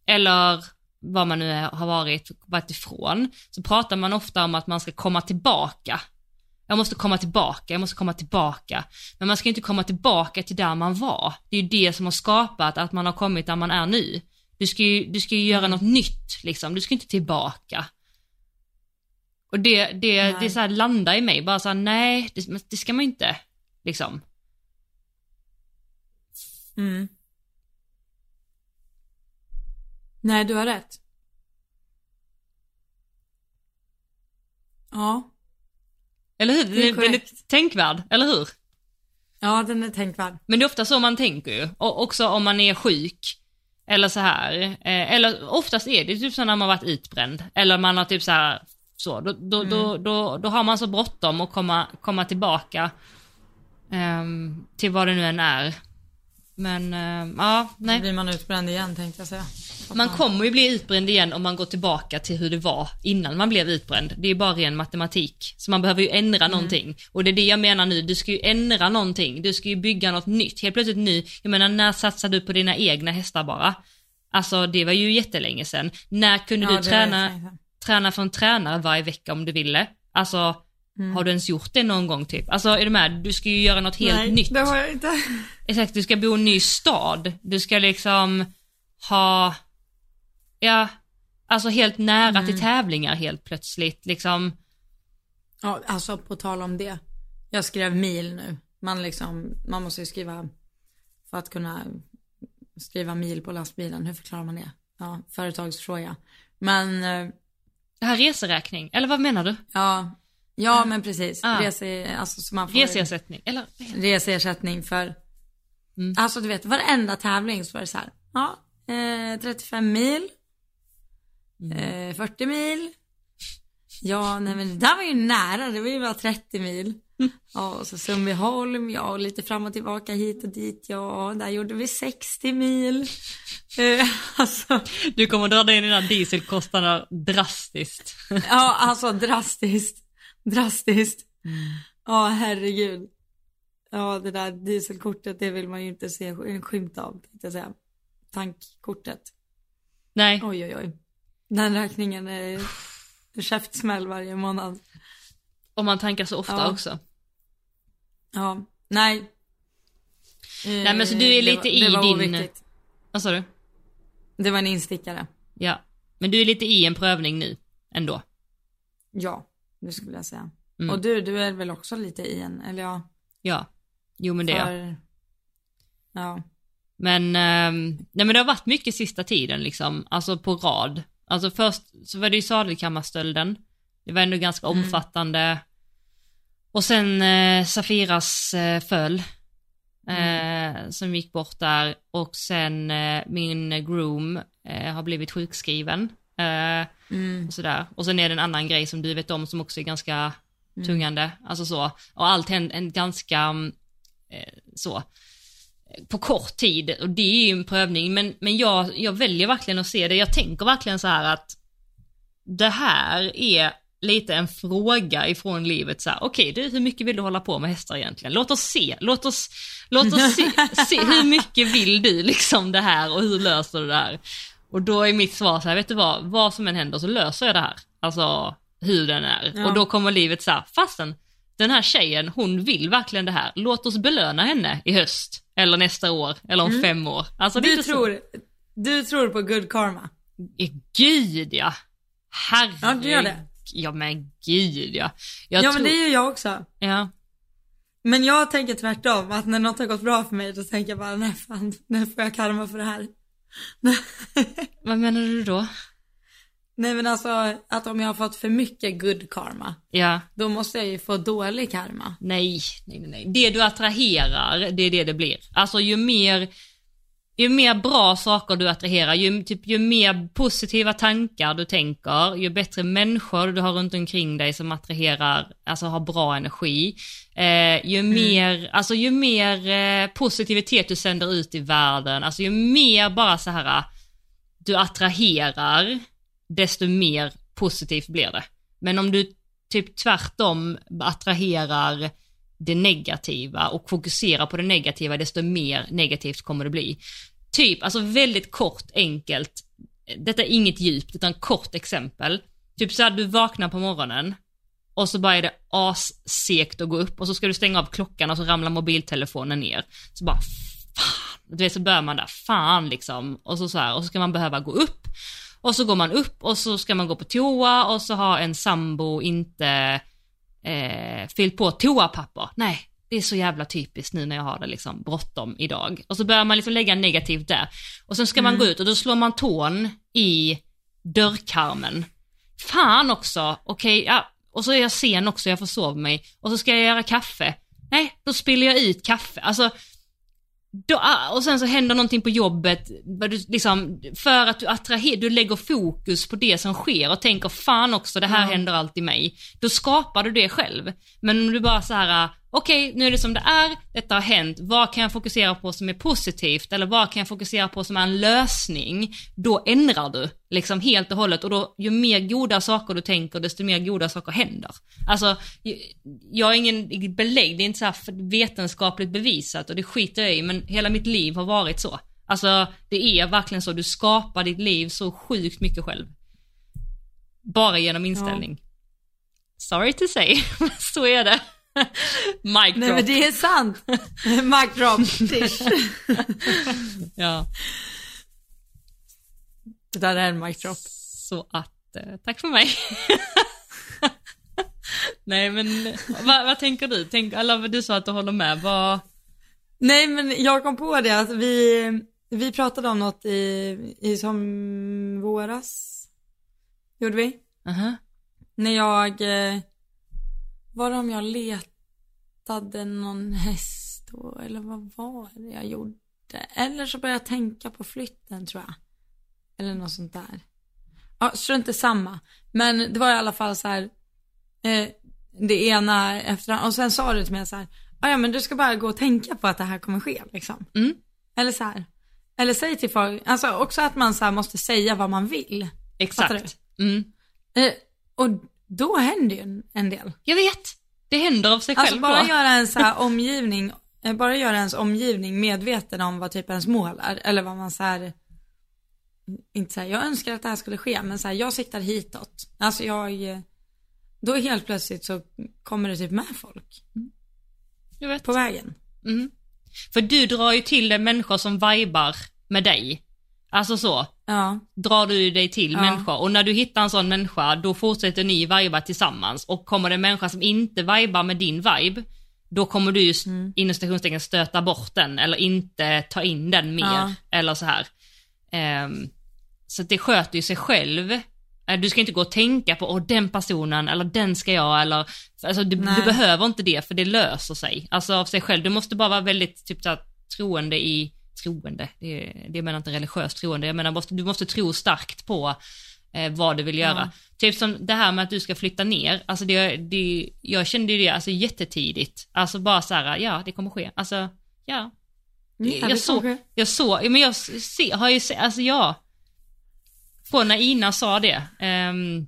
S2: eller vad man nu har varit, varit ifrån, så pratar man ofta om att man ska komma tillbaka. Jag måste komma tillbaka, jag måste komma tillbaka. Men man ska inte komma tillbaka till där man var. Det är ju det som har skapat att man har kommit där man är nu. Du ska ju, du ska ju göra något nytt liksom, du ska inte tillbaka. Och det, det,
S1: Nej.
S2: det så här landar i mig, bara så här, nej, det, det ska man inte, liksom.
S1: Mm. Nej, du har rätt. Ja.
S2: Eller hur?
S1: Det är
S2: Den, den är tänkvärd, eller hur?
S1: Ja, den är tänkvärd.
S2: Men det är ofta så man tänker ju. Och också om man är sjuk. Eller så här. Eh, eller oftast är det typ så när man varit utbränd. Eller man har typ så här. Så, då, då, då, då, då har man så bråttom att komma, komma tillbaka. ehm, till vad det nu än är. Men ehm, ja,
S1: Då
S2: nej.
S1: blir man utbränd igen tänkte jag säga.
S2: Man kommer ju bli utbränd igen om man går tillbaka till hur det var innan man blev utbränd. Det är bara ren matematik. Så man behöver ju ändra någonting. Och det är det jag menar nu, du ska ju ändra någonting. Du ska ju bygga något nytt. Helt plötsligt nu, jag menar när satsade du på dina egna hästar bara? Alltså det var ju jättelänge sedan. När kunde
S1: Ja,
S2: du träna, träna för en tränare varje vecka om du ville? Alltså,
S1: Mm.
S2: har du ens gjort det någon gång typ? Alltså är du med? Du ska ju göra något helt
S1: Nej,
S2: nytt.
S1: det har jag inte.
S2: Exakt, du ska bo i en ny stad. Du ska liksom ha, ja, alltså helt nära
S1: Mm.
S2: till tävlingar helt plötsligt. Liksom,
S1: Ja, alltså på tal om det. Jag skrev mil nu. Man liksom, man måste ju skriva för att kunna skriva mil på lastbilen. Hur förklarar man det? Ja, företagsfråga. Men eh,
S2: det här reseräkning, eller vad menar du?
S1: ja, ja men precis.
S2: Ah.
S1: Rese, alltså så man får
S2: Reseersättning, eller?
S1: reseersättning för,
S2: Mm.
S1: alltså du vet varenda tävling så var det så här, ja, eh, 35 mil,
S2: Mm.
S1: eh, 40 mil, ja nej men det där var ju nära, det var ju bara 30 mil. Ja och så Sundbyholm, ja och lite fram och tillbaka hit och dit, ja där gjorde vi 60 mil. Eh, alltså,
S2: Du kommer dra ner dina dieselkostnader drastiskt.
S1: ja alltså drastiskt, drastiskt.
S2: Mm.
S1: Ja herregud. Ja det där dieselkortet det vill man ju inte se en skymt av tänkte jag säga. Tankkortet.
S2: Nej,
S1: Oj oj oj. Den räkningen är en käftsmäll varje månad.
S2: och man tankar så ofta
S1: Ja.
S2: också.
S1: Ja, nej.
S2: Nej, men så du är
S1: Det
S2: lite
S1: var-
S2: i
S1: det var
S2: din-
S1: oviktigt.
S2: Vad sa du?
S1: Det var en instickare.
S2: Ja. Men du är lite i en prövning nu, ändå.
S1: Ja, det skulle jag säga.
S2: Mm.
S1: Och du, du är väl också lite i en, eller ja.
S2: Ja. Jo men det är jag.
S1: Ja.
S2: Men, ehm, nej men det har varit mycket sista tiden liksom, alltså på rad. Alltså först så var det ju sadelkammarstölden. Det var ändå ganska
S1: Mm.
S2: omfattande. Och sen eh, Safiras eh, föll. Eh, som gick bort där. Och sen eh, min groom eh, har blivit sjukskriven. Eh,
S1: Mm.
S2: och sådär. Och sen är det en annan grej som du vet om som också är ganska tungande. Alltså så. Och allt händer en ganska, mm, eh, så, på kort tid. Och det är ju en prövning. Men, men jag, jag väljer verkligen att se det. Jag tänker verkligen så här att det här är lite en fråga ifrån livet så här, okej du, hur mycket vill du hålla på med hästar egentligen? Låt oss se, låt oss, låt oss se, se hur mycket vill du liksom det här och hur löser du det här? Och då är mitt svar så här, vet du vad, vad som än händer så löser jag det här. Alltså hur den är.
S1: Ja.
S2: Och då kommer livet så här, fastän den här tjejen, hon vill verkligen det här. Låt oss belöna henne i höst. Eller nästa år, eller om fem år. Alltså,
S1: Du tror, du tror på good karma?
S2: Så... Gud ja! Herregud.
S1: Ja, du gör det.
S2: Ja men gud ja. Jag
S1: ja
S2: tror...
S1: men det är ju jag också.
S2: Ja.
S1: Men jag tänker tvärtom, att när något har gått bra för mig då tänker jag bara nej fan, nu får jag karma för det här.
S2: Vad menar du då?
S1: Nej men alltså att om jag har fått för mycket good karma,
S2: Ja.
S1: då måste jag ju få dålig karma.
S2: Nej, nej, nej. Det du attraherar, det är det det blir. Alltså ju mer, ju mer bra saker du attraherar, ju, typ, ju mer positiva tankar du tänker, ju bättre människor du har runt omkring dig som attraherar, alltså har bra energi. Eh, ju mer, alltså ju mer eh, positivitet du sänder ut i världen, alltså ju mer bara så här du attraherar, desto mer positivt blir det. Men om du typ tvärtom attraherar det negativa och fokuserar på det negativa, desto mer negativt kommer det bli. Typ, alltså väldigt kort, enkelt, detta är inget djupt, utan kort exempel. Typ så här, du vaknar på morgonen och så bara är det assekt att gå upp och så ska du stänga av klockan och så ramlar mobiltelefonen ner. Så bara, fan, du vet så börjar man där, fan liksom. Och så, så här, och så ska man behöva gå upp och så går man upp och så ska man gå på toa och så har en sambo inte eh, fyllt på toapapper. Nej, det är så jävla typiskt nu när jag har det liksom bråttom idag. Och så börjar man liksom lägga negativt där. Och sen ska man gå ut och då slår man tån i dörrkarmen. Fan också, okej, ja. Och så är jag sen också, jag försov mig. Och så ska jag göra kaffe. Nej, då spiller jag ut kaffe. Alltså, då, ah, och sen så händer någonting på jobbet, du, liksom, för att du attraherar, du lägger fokus på det som sker och tänker fan också det här
S1: Ja.
S2: händer alltid mig. Då skapar du det själv. Men om du bara så här, okej nu är det som det är, detta har hänt, vad kan jag fokusera på som är positivt eller vad kan jag fokusera på som är en lösning? Då ändrar du liksom helt och hållet och då ju mer goda saker du tänker desto mer goda saker händer. Alltså, jag har ingen belägg, det är inte så här vetenskapligt bevisat och det skiter jag i men hela mitt liv har varit så. Alltså det är verkligen så, du skapar ditt liv så sjukt mycket själv. Bara genom inställning. Sorry to say, så är det. Mic
S1: Nej
S2: drop.
S1: men det är sant. Mic drop.
S2: Ja,
S1: Det där är en mic drop.
S2: så att, eh, tack för mig. Nej men, vad, vad tänker du? Tänk, eller du sa att du håller med, vad,
S1: Nej men jag kom på det att vi, vi pratade om något i, i som våras. Gjorde vi?
S2: aha,
S1: När jag, eh, var det om jag letade någon häst då, eller vad var det jag gjorde? Eller så började jag tänka på flytten tror jag. Eller något sånt där. Ja, strunt samma. Men det var i alla fall så här, eh, det ena efter och sen sa du till mig så här, "Ah, ja men du ska bara gå och tänka på att det här kommer ske liksom.
S2: Mm.
S1: Eller så här, eller säg till folk, alltså också att man så måste säga vad man vill.
S2: Exakt. Mm.
S1: Eh, och då händer ju en, del.
S2: Jag vet, det händer av sig
S1: Alltså
S2: själv
S1: bara
S2: då.
S1: göra en så här omgivning, eh, bara göra ens omgivning medveten om vad typ ens mål är. Eller vad man så här, inte så här, jag önskar att det här skulle ske, men så här, jag siktar hitåt. Alltså jag, eh, då helt plötsligt så kommer det typ med folk
S2: Jag vet.
S1: på vägen.
S2: Mm. För du drar ju till dig människor som vibar med dig. Alltså så,
S1: Ja,
S2: drar du dig till
S1: Ja.
S2: människor och när du hittar en sån människa då fortsätter ni viba tillsammans och kommer det en människa som inte vibar med din vibe då kommer du just
S1: Mm.
S2: inom citationstecken stöta bort den eller inte ta in den mer
S1: Ja.
S2: eller så här. Ehm, så det sköter ju sig själv. Eh, Du ska inte gå och tänka på, åh den personen eller den ska jag eller, alltså du, du behöver inte det för det löser sig. Alltså av sig själv, du måste bara vara väldigt typ så här, troende i, troende, det, det menar inte religiöst troende, jag menar du måste tro starkt på eh, vad du vill göra. Typ som det här med att du ska flytta ner, alltså det, det, jag kände ju det alltså jättetidigt, alltså bara så här, ja det kommer ske, alltså ja.
S1: ja
S2: jag, såg, jag såg, men jag se, har ju sett, alltså ja. På när Ina sa det, ehm,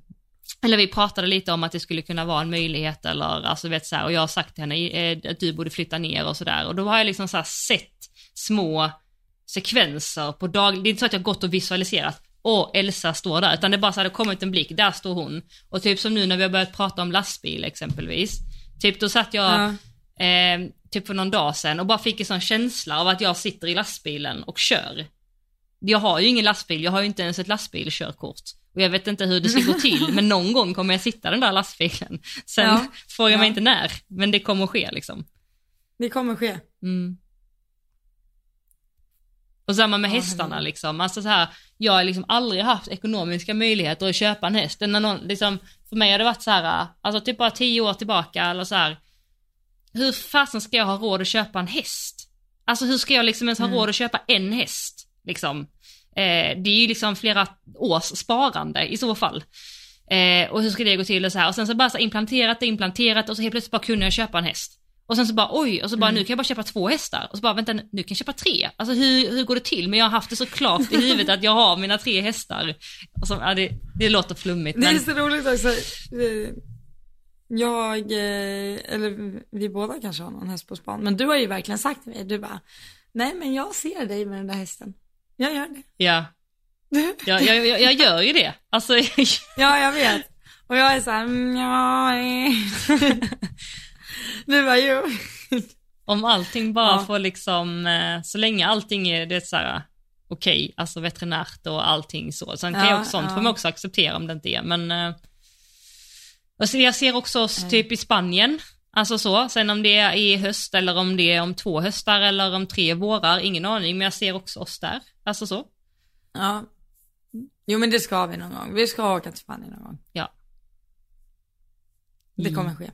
S2: eller vi pratade lite om att det skulle kunna vara en möjlighet eller alltså vet så här, och jag har sagt till henne eh, att du borde flytta ner och sådär och då har jag liksom så här sett små sekvenser på dag, det är inte så att jag gått och visualiserat, åh Elsa står där, utan det bara så här, det kommit en blick, där står hon. Och typ som nu när vi har börjat prata om lastbil exempelvis, typ då satt jag
S1: Ja.
S2: eh, typ för någon dag sedan och bara fick en sån känsla av att jag sitter i lastbilen och kör. Jag har ju ingen lastbil, jag har ju inte ens ett lastbilskörkort. Och jag vet inte hur det ska gå till, men någon gång kommer jag sitta den där lastbilen. Sen
S1: Ja.
S2: frågar mig
S1: Ja.
S2: inte när, men det kommer att ske liksom.
S1: Det kommer ske.
S2: Mm. Och samma med hästarna liksom, alltså så här, jag har liksom aldrig haft ekonomiska möjligheter att köpa en häst. När någon, liksom, för mig har det varit så här, alltså typ bara tio år tillbaka eller så här. Hur fasen ska jag ha råd att köpa en häst? Alltså hur ska jag liksom ens ha
S1: Mm.
S2: råd att köpa en häst? Liksom. Eh, det är ju liksom flera års sparande i så fall. Eh, och hur ska det gå till och så här. Och sen så bara så implanterat och implanterat och så helt plötsligt bara kunde jag köpa en häst. Och sen så bara oj, och så bara
S1: Mm.
S2: nu kan jag bara köpa två hästar. Och så bara vänta nu kan jag köpa tre. Alltså hur, hur går det till? Men jag har haft det så klart i huvudet att jag har mina tre hästar. Och så, ja, det, det låter flummigt
S1: Det är
S2: men
S1: så roligt också. Jag, eh, eller vi båda kanske har någon häst på span, men du har ju verkligen sagt till mig, du bara, nej men jag ser dig med den där hästen. Jag gör det.
S2: ja, jag, jag, jag, jag gör ju det. Alltså,
S1: Ja, jag vet. Och jag är så här, mm, ja, Du bara, jo.
S2: om allting bara
S1: Ja.
S2: får liksom, eh, så länge allting är det så här okej, alltså veterinärt och allting så. Sen kan
S1: Ja,
S2: jag också, sånt
S1: ja.
S2: får man också acceptera om det inte är, men eh, alltså jag ser också oss typ i Spanien, alltså så. Sen om det är i höst eller om det är om två höstar eller om tre vårar, ingen aning, men jag ser också oss där. Alltså så.
S1: Ja. Jo men det ska vi någon gång. Vi ska åka till Spanien någon gång.
S2: Ja.
S1: Det kommer ske.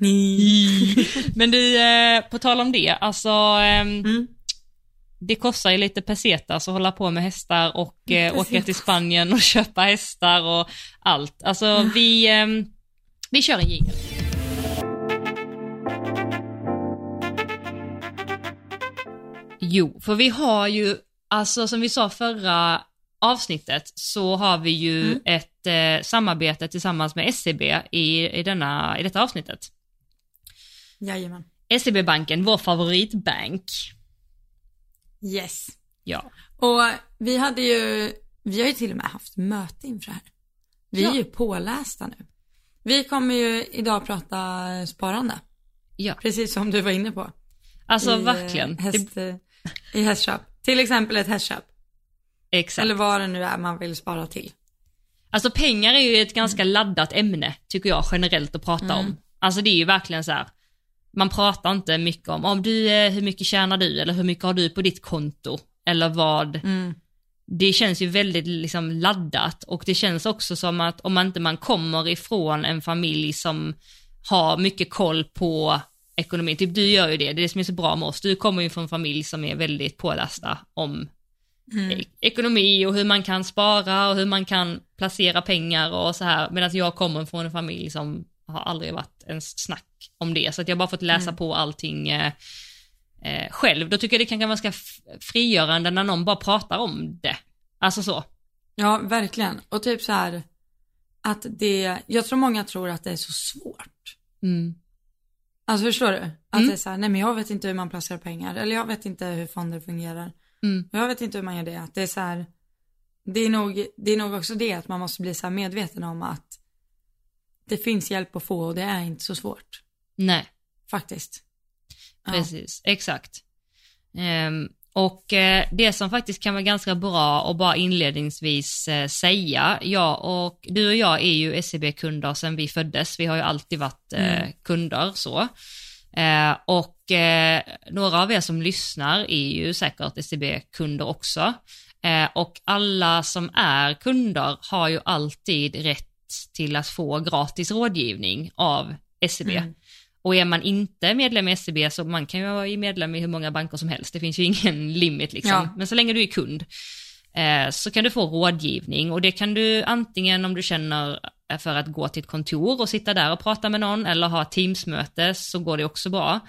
S2: Men du, eh, på tal om det, alltså ehm,
S1: Mm.
S2: det kostar ju lite pesetas att hålla på med hästar och eh, åka till Spanien och köpa hästar och allt. Alltså vi, ehm, vi kör en jingel. Jo, för vi har ju, alltså som vi sa förra avsnittet, så har vi ju
S1: Mm.
S2: ett eh, samarbete tillsammans med SEB i, i, denna, i detta avsnittet.
S1: Jajamän.
S2: SEB-banken, vår favoritbank.
S1: Yes.
S2: Ja.
S1: Och vi hade ju, vi har ju till och med haft möte inför det här. Vi
S2: Ja.
S1: är ju pålästa nu. Vi kommer ju idag prata sparande,
S2: Ja,
S1: precis som du var inne på.
S2: alltså
S1: I, eh,
S2: verkligen.
S1: Häst, eh, I hästköp. Till exempel ett hästköp.
S2: Det, exakt.
S1: Eller vad det nu är man vill spara till.
S2: Alltså pengar är ju ett ganska laddat ämne, tycker jag, generellt att prata
S1: Mm.
S2: om. Alltså det är ju verkligen så här. Man pratar inte mycket om, om du, eh, hur mycket tjänar du eller hur mycket har du på ditt konto? Eller vad,
S1: Mm.
S2: det känns ju väldigt liksom laddat och det känns också som att om man inte man kommer ifrån en familj som har mycket koll på ekonomin, typ du gör ju det, det är det som är så bra med oss, du kommer ju från en familj som är väldigt pålästa om
S1: Mm.
S2: ekonomi och hur man kan spara och hur man kan placera pengar och så här, medan jag kommer från en familj som har aldrig varit ens snack om det, så att jag har bara fått läsa
S1: Mm.
S2: på allting eh, eh, själv. Då tycker jag det kan vara ganska frigörande när någon bara pratar om det. Alltså så.
S1: Ja, verkligen. Och typ så här att det, jag tror många tror att det är så svårt.
S2: Mm.
S1: Alltså förstår du? Att
S2: Mm.
S1: det är så här, nej men jag vet inte hur man placerar pengar. Eller jag vet inte hur fonder fungerar.
S2: Mm.
S1: Jag vet inte hur man gör det. Att det är så här, det är nog, det är nog också det att man måste bli så medveten om att det finns hjälp att få och det är inte så svårt.
S2: Nej,
S1: Faktiskt. Ja.
S2: precis, exakt. Ehm, och eh, det som faktiskt kan vara ganska bra att bara inledningsvis eh, säga, jag och du och jag är ju SEB-kunder sedan vi föddes, vi har ju alltid varit eh,
S1: Mm.
S2: kunder så. Och några av er som lyssnar är ju säkert SEB-kunder också. Och alla som är kunder har ju alltid rätt till att få gratis rådgivning av SEB.
S1: Mm.
S2: Och är man inte medlem i SEB så man kan ju vara medlem i hur många banker som helst, det finns ju ingen limit liksom.
S1: Ja.
S2: Men så länge du är kund eh, så kan du få rådgivning och det kan du antingen om du känner för att gå till ett kontor och sitta där och prata med någon eller ha teamsmöte så går det också bra.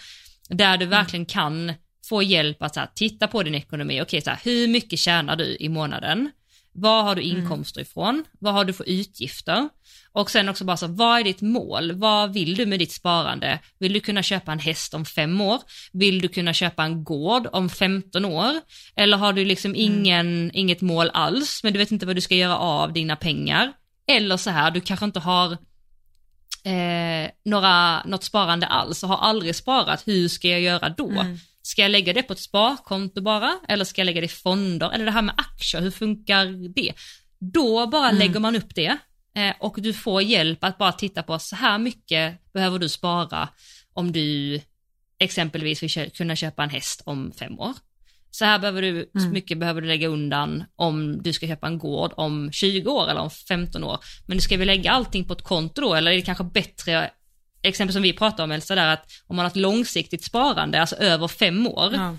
S2: Där du verkligen kan få hjälp att här, titta på din ekonomi, okej så här, hur mycket tjänar du i månaden? Vad har du inkomster ifrån? Vad har du för utgifter? Och sen också bara så, vad är ditt mål? Vad vill du med ditt sparande? Vill du kunna köpa en häst om fem år? Vill du kunna köpa en gård om 15 år? Eller har du liksom ingen, inget mål alls, men du vet inte vad du ska göra av dina pengar? Eller så här, du kanske inte har eh, några, något sparande alls och har aldrig sparat, hur ska jag göra då?
S1: Mm.
S2: Ska jag lägga det på ett sparkonto bara? Eller ska jag lägga det i fonder? Eller det här med aktier, hur funkar det? Då bara
S1: Mm.
S2: lägger man upp det eh, och du får hjälp att bara titta på så här mycket behöver du spara om du exempelvis vill kunna köpa en häst om fem år. så här behöver du,
S1: Mm.
S2: mycket behöver du lägga undan om du ska köpa en gård om 20 år eller om 15 år. Men ska vi lägga allting på ett konto då eller är det kanske bättre, exempel som vi pratade om Elsa där, att om man har ett långsiktigt sparande, alltså över fem år,
S1: Ja.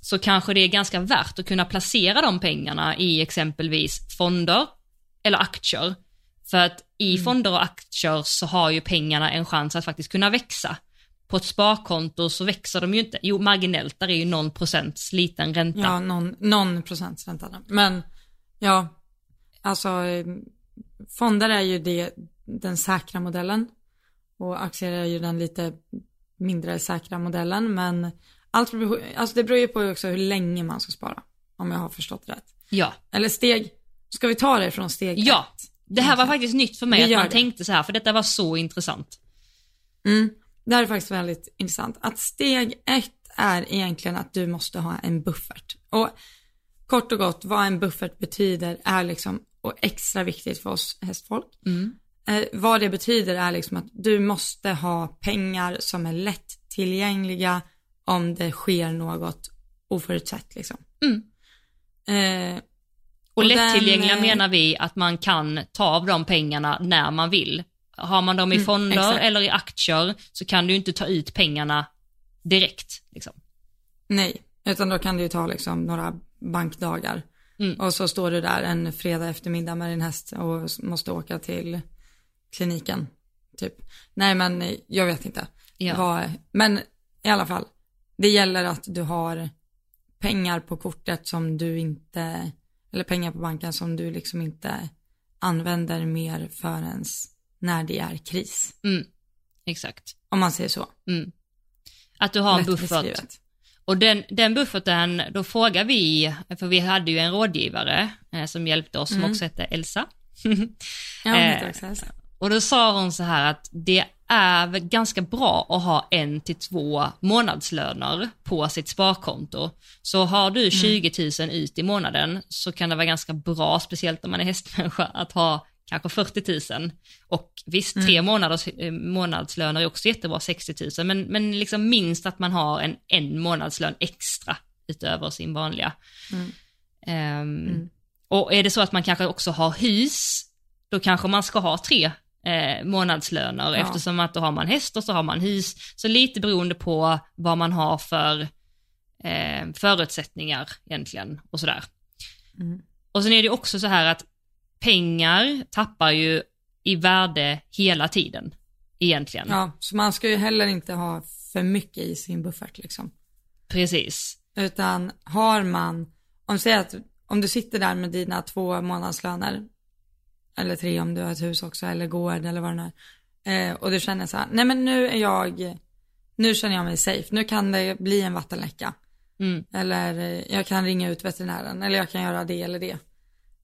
S2: så kanske det är ganska värt att kunna placera de pengarna i exempelvis fonder eller aktier. För att i
S1: Mm.
S2: fonder och aktier så har ju pengarna en chans att faktiskt kunna växa. På ett sparkonto så växer de ju inte, jo marginellt, där är ju någon procents liten ränta.
S1: Ja, någon, någon procents ränta. Men ja, alltså eh, fonder är ju det, den säkra modellen och aktier är ju den lite mindre säkra modellen. Men allt beror, alltså det beror ju på också hur länge man ska spara. Om jag har förstått rätt.
S2: Ja.
S1: Eller steg, ska vi ta det från steg
S2: Ja.
S1: ett?
S2: Det här var faktiskt nytt för mig
S1: Vi
S2: att man
S1: det.
S2: tänkte så här, för detta var så intressant.
S1: Mm. Det här är faktiskt väldigt intressant. Att steg ett är egentligen att du måste ha en buffert. Och kort och gott, vad en buffert betyder är liksom, och extra viktigt för oss hästfolk.
S2: Mm.
S1: Eh, vad det betyder är liksom att du måste ha pengar som är lätt tillgängliga om det sker något oförutsett liksom.
S2: Mm.
S1: Eh,
S2: Och,
S1: Och
S2: lättillgängliga
S1: den, eh,
S2: menar vi att man kan ta av de pengarna när man vill. Har man dem i
S1: Mm,
S2: fonder
S1: exakt.
S2: eller i aktier så kan du inte ta ut pengarna direkt. Liksom.
S1: Nej, utan då kan du ju ta liksom några bankdagar.
S2: Mm.
S1: Och så står du där en fredag eftermiddag med din häst och måste åka till kliniken. Typ. Nej men eh, jag vet inte.
S2: Ja.
S1: Vad, men i alla fall, det gäller att du har pengar på kortet som du inte, eller pengar på banken som du liksom inte använder mer förrän när det är kris.
S2: Mm. Exakt.
S1: Om man säger så.
S2: Mm. Att du har en buffert. Och den, den bufferten, då frågar vi, för vi hade ju en rådgivare eh, som hjälpte oss som
S1: Mm.
S2: också hette Elsa.
S1: Ja, hon
S2: Eh,
S1: heter också Elsa.
S2: Och då sa hon så här att det är väl ganska bra att ha en till två månadslöner på sitt sparkonto. Så har du 20 000 ut i månaden så kan det vara ganska bra, speciellt om man är hästmänniska, att ha kanske 40 000. Och visst, tre månaders eh, månadslöner är också jättebra, 60 000, men, men liksom minst att man har en, en månadslön extra utöver sin vanliga.
S1: Mm.
S2: Ehm,
S1: Mm.
S2: Och är det så att man kanske också har hus, då kanske man ska ha tre eh, månadslöner
S1: Ja.
S2: eftersom att då har man häst och så har man hus. Så lite beroende på vad man har för eh, förutsättningar egentligen och sådär.
S1: Mm.
S2: Och sen är det också så här att pengar tappar ju i värde hela tiden egentligen.
S1: Ja, så man ska ju heller inte ha för mycket i sin buffert liksom.
S2: Precis.
S1: Utan har man, om säger att om du sitter där med dina två månadslöner, eller tre om du har ett hus också, eller gård eller vad det nu är. Eh, och du känner så här, nej men nu är jag, nu känner jag mig safe, nu kan det bli en vattenläcka.
S2: Mm.
S1: Eller eh, jag kan ringa ut veterinären, eller jag kan göra det eller det.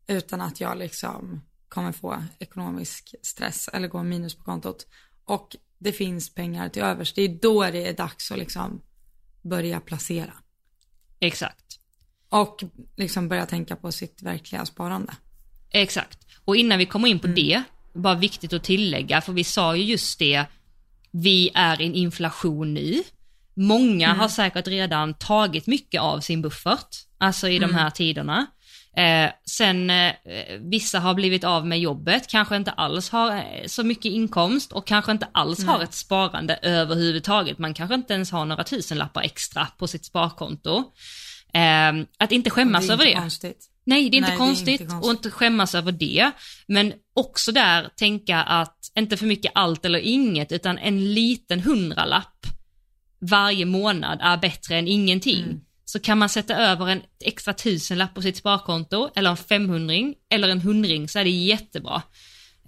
S1: Utan att jag liksom kommer få ekonomisk stress eller gå minus på kontot. Och det finns pengar till övers, det är då det är dags att liksom börja placera.
S2: Exakt.
S1: Och liksom börja tänka på sitt verkliga sparande.
S2: Exakt. Och innan vi kommer in
S1: Mm.
S2: på det, bara viktigt att tillägga, för vi sa ju just det, vi är i en inflation nu. Många
S1: Mm.
S2: har säkert redan tagit mycket av sin buffert, alltså i
S1: Mm.
S2: de här tiderna. Eh, sen eh, vissa har blivit av med jobbet, kanske inte alls har eh, så mycket inkomst och kanske inte alls har ett sparande överhuvudtaget. Man kanske inte ens har några tusenlappar extra på sitt sparkonto. Eh, att inte skämmas
S1: det är
S2: över
S1: inte
S2: det.
S1: konstigt.
S2: Nej, det är inte
S1: Nej, det är inte
S2: konstigt och inte skämmas över det. Men också där tänka att inte för mycket allt eller inget utan en liten hundralapp varje månad är bättre än ingenting.
S1: Mm.
S2: Så kan man sätta över en extra tusenlapp på sitt sparkonto eller en femhundring eller en hundring så är det jättebra.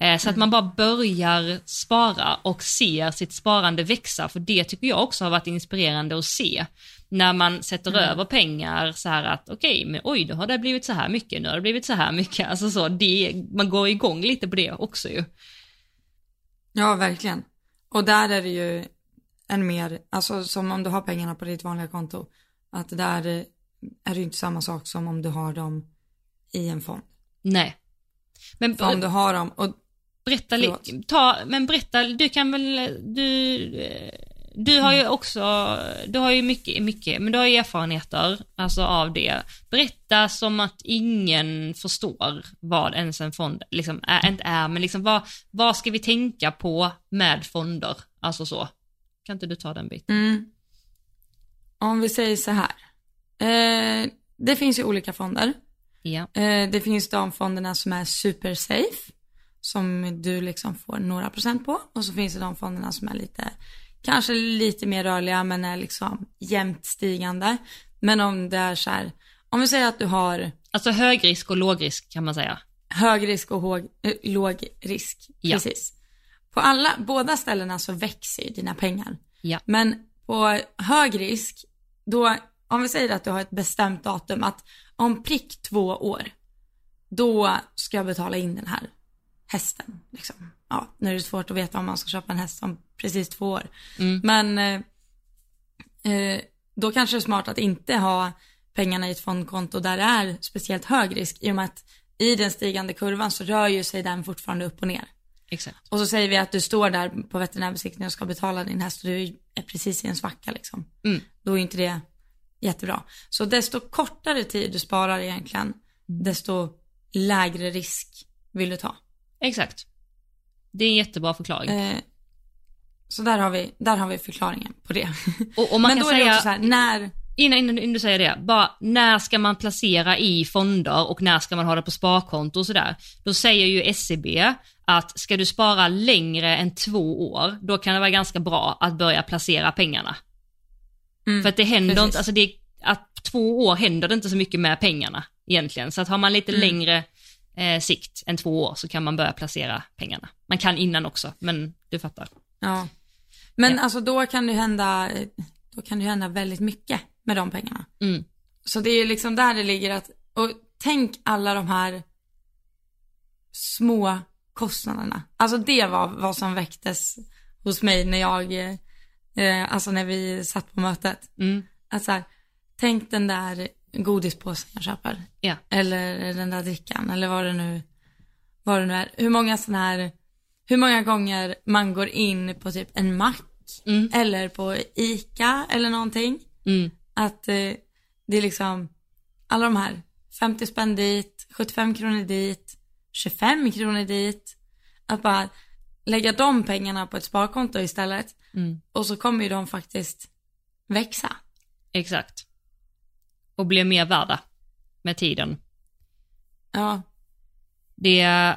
S2: Eh, Så att man bara börjar spara och ser sitt sparande växa, för det tycker jag också har varit inspirerande att se. När man sätter
S1: Mm.
S2: över pengar så här att okej, men oj, då har det blivit så här mycket, nu har det blivit så här mycket. Alltså så, det, man går igång lite på det också ju.
S1: Ja, verkligen. Och där är det ju en mer, alltså som om du har pengarna på ditt vanliga konto, att där är det ju inte samma sak som om du har dem i en fond.
S2: Nej. Men
S1: om du har dem, och
S2: berätta lite, ta, men berätta, du kan väl, du, eh, du har ju också, du har ju mycket, mycket, men du har ju erfarenheter alltså av det. Berätta som att ingen förstår vad ens en fond liksom är, inte är, men liksom vad, vad ska vi tänka på med fonder? Alltså så. Kan inte du ta den biten?
S1: Mm. Om vi säger så här. Eh, det finns ju olika fonder.
S2: Ja.
S1: Eh, det finns de fonderna som är super safe. Som du liksom får några procent på. Och så finns det de fonderna som är lite, kanske lite mer rörliga men är liksom jämnt stigande. Men om det är så här, om vi säger att du har
S2: Alltså hög risk och låg risk kan man säga.
S1: hög risk och håg, eh, låg risk.
S2: Ja.
S1: Precis. På alla, båda ställena så växer ju dina pengar.
S2: Ja.
S1: Men på hög risk, då, om vi säger att du har ett bestämt datum att om prick två år, då ska jag betala in den här hästen. Liksom. Ja, nu är det svårt att veta om man ska köpa en häst om precis två år.
S2: Mm.
S1: Men eh, eh, då kanske det är smart att inte ha pengarna i ett fondkonto där det är speciellt hög risk i och med att i den stigande kurvan så rör ju sig den fortfarande upp och ner.
S2: Exakt.
S1: Och så säger vi att du står där på veterinärbesiktningen och ska betala din häst och du är precis i en svacka liksom.
S2: Mm.
S1: Då är inte det jättebra. Så desto kortare tid du sparar egentligen, desto lägre risk vill du ta.
S2: Exakt. Det är en jättebra förklaring.
S1: Eh, så där har, vi, där har vi förklaringen på det.
S2: Och, och man
S1: Men
S2: kan
S1: då är det
S2: säga,
S1: också så här, när,
S2: innan, innan, innan du säger det, bara när ska man placera i fonder och när ska man ha det på sparkonto och sådär. Då säger ju SCB att ska du spara längre än två år, då kan det vara ganska bra att börja placera pengarna.
S1: Mm,
S2: För att det händer
S1: precis.
S2: inte, alltså det, att två år händer det inte så mycket med pengarna egentligen. Så att har man lite
S1: Mm.
S2: längre eh, sikt än två år så kan man börja placera pengarna. Man kan innan också, men du fattar.
S1: Ja. Men
S2: Ja.
S1: alltså då kan det hända, då kan det hända väldigt mycket med de pengarna.
S2: Mm.
S1: Så det är liksom där det ligger att, och tänk alla de här små kostnaderna. Alltså det var vad som väcktes hos mig när jag, eh, alltså när vi satt på mötet.
S2: Mm.
S1: Att så här, tänk den där godispåsen jag köper.
S2: Ja.
S1: Eller den där drickan eller vad det nu, vad det nu är. Hur många sådana här, hur många gånger man går in på typ en mack
S2: Mm.
S1: eller på ICA eller någonting.
S2: Mm.
S1: Att eh, det är liksom alla de här 50 spänn dit, 75 kronor dit, 25 kronor dit. Att bara lägga de pengarna på ett sparkonto istället.
S2: Mm.
S1: Och så kommer ju de faktiskt växa.
S2: Exakt. Och blir mer värda med tiden.
S1: Ja,
S2: Det är,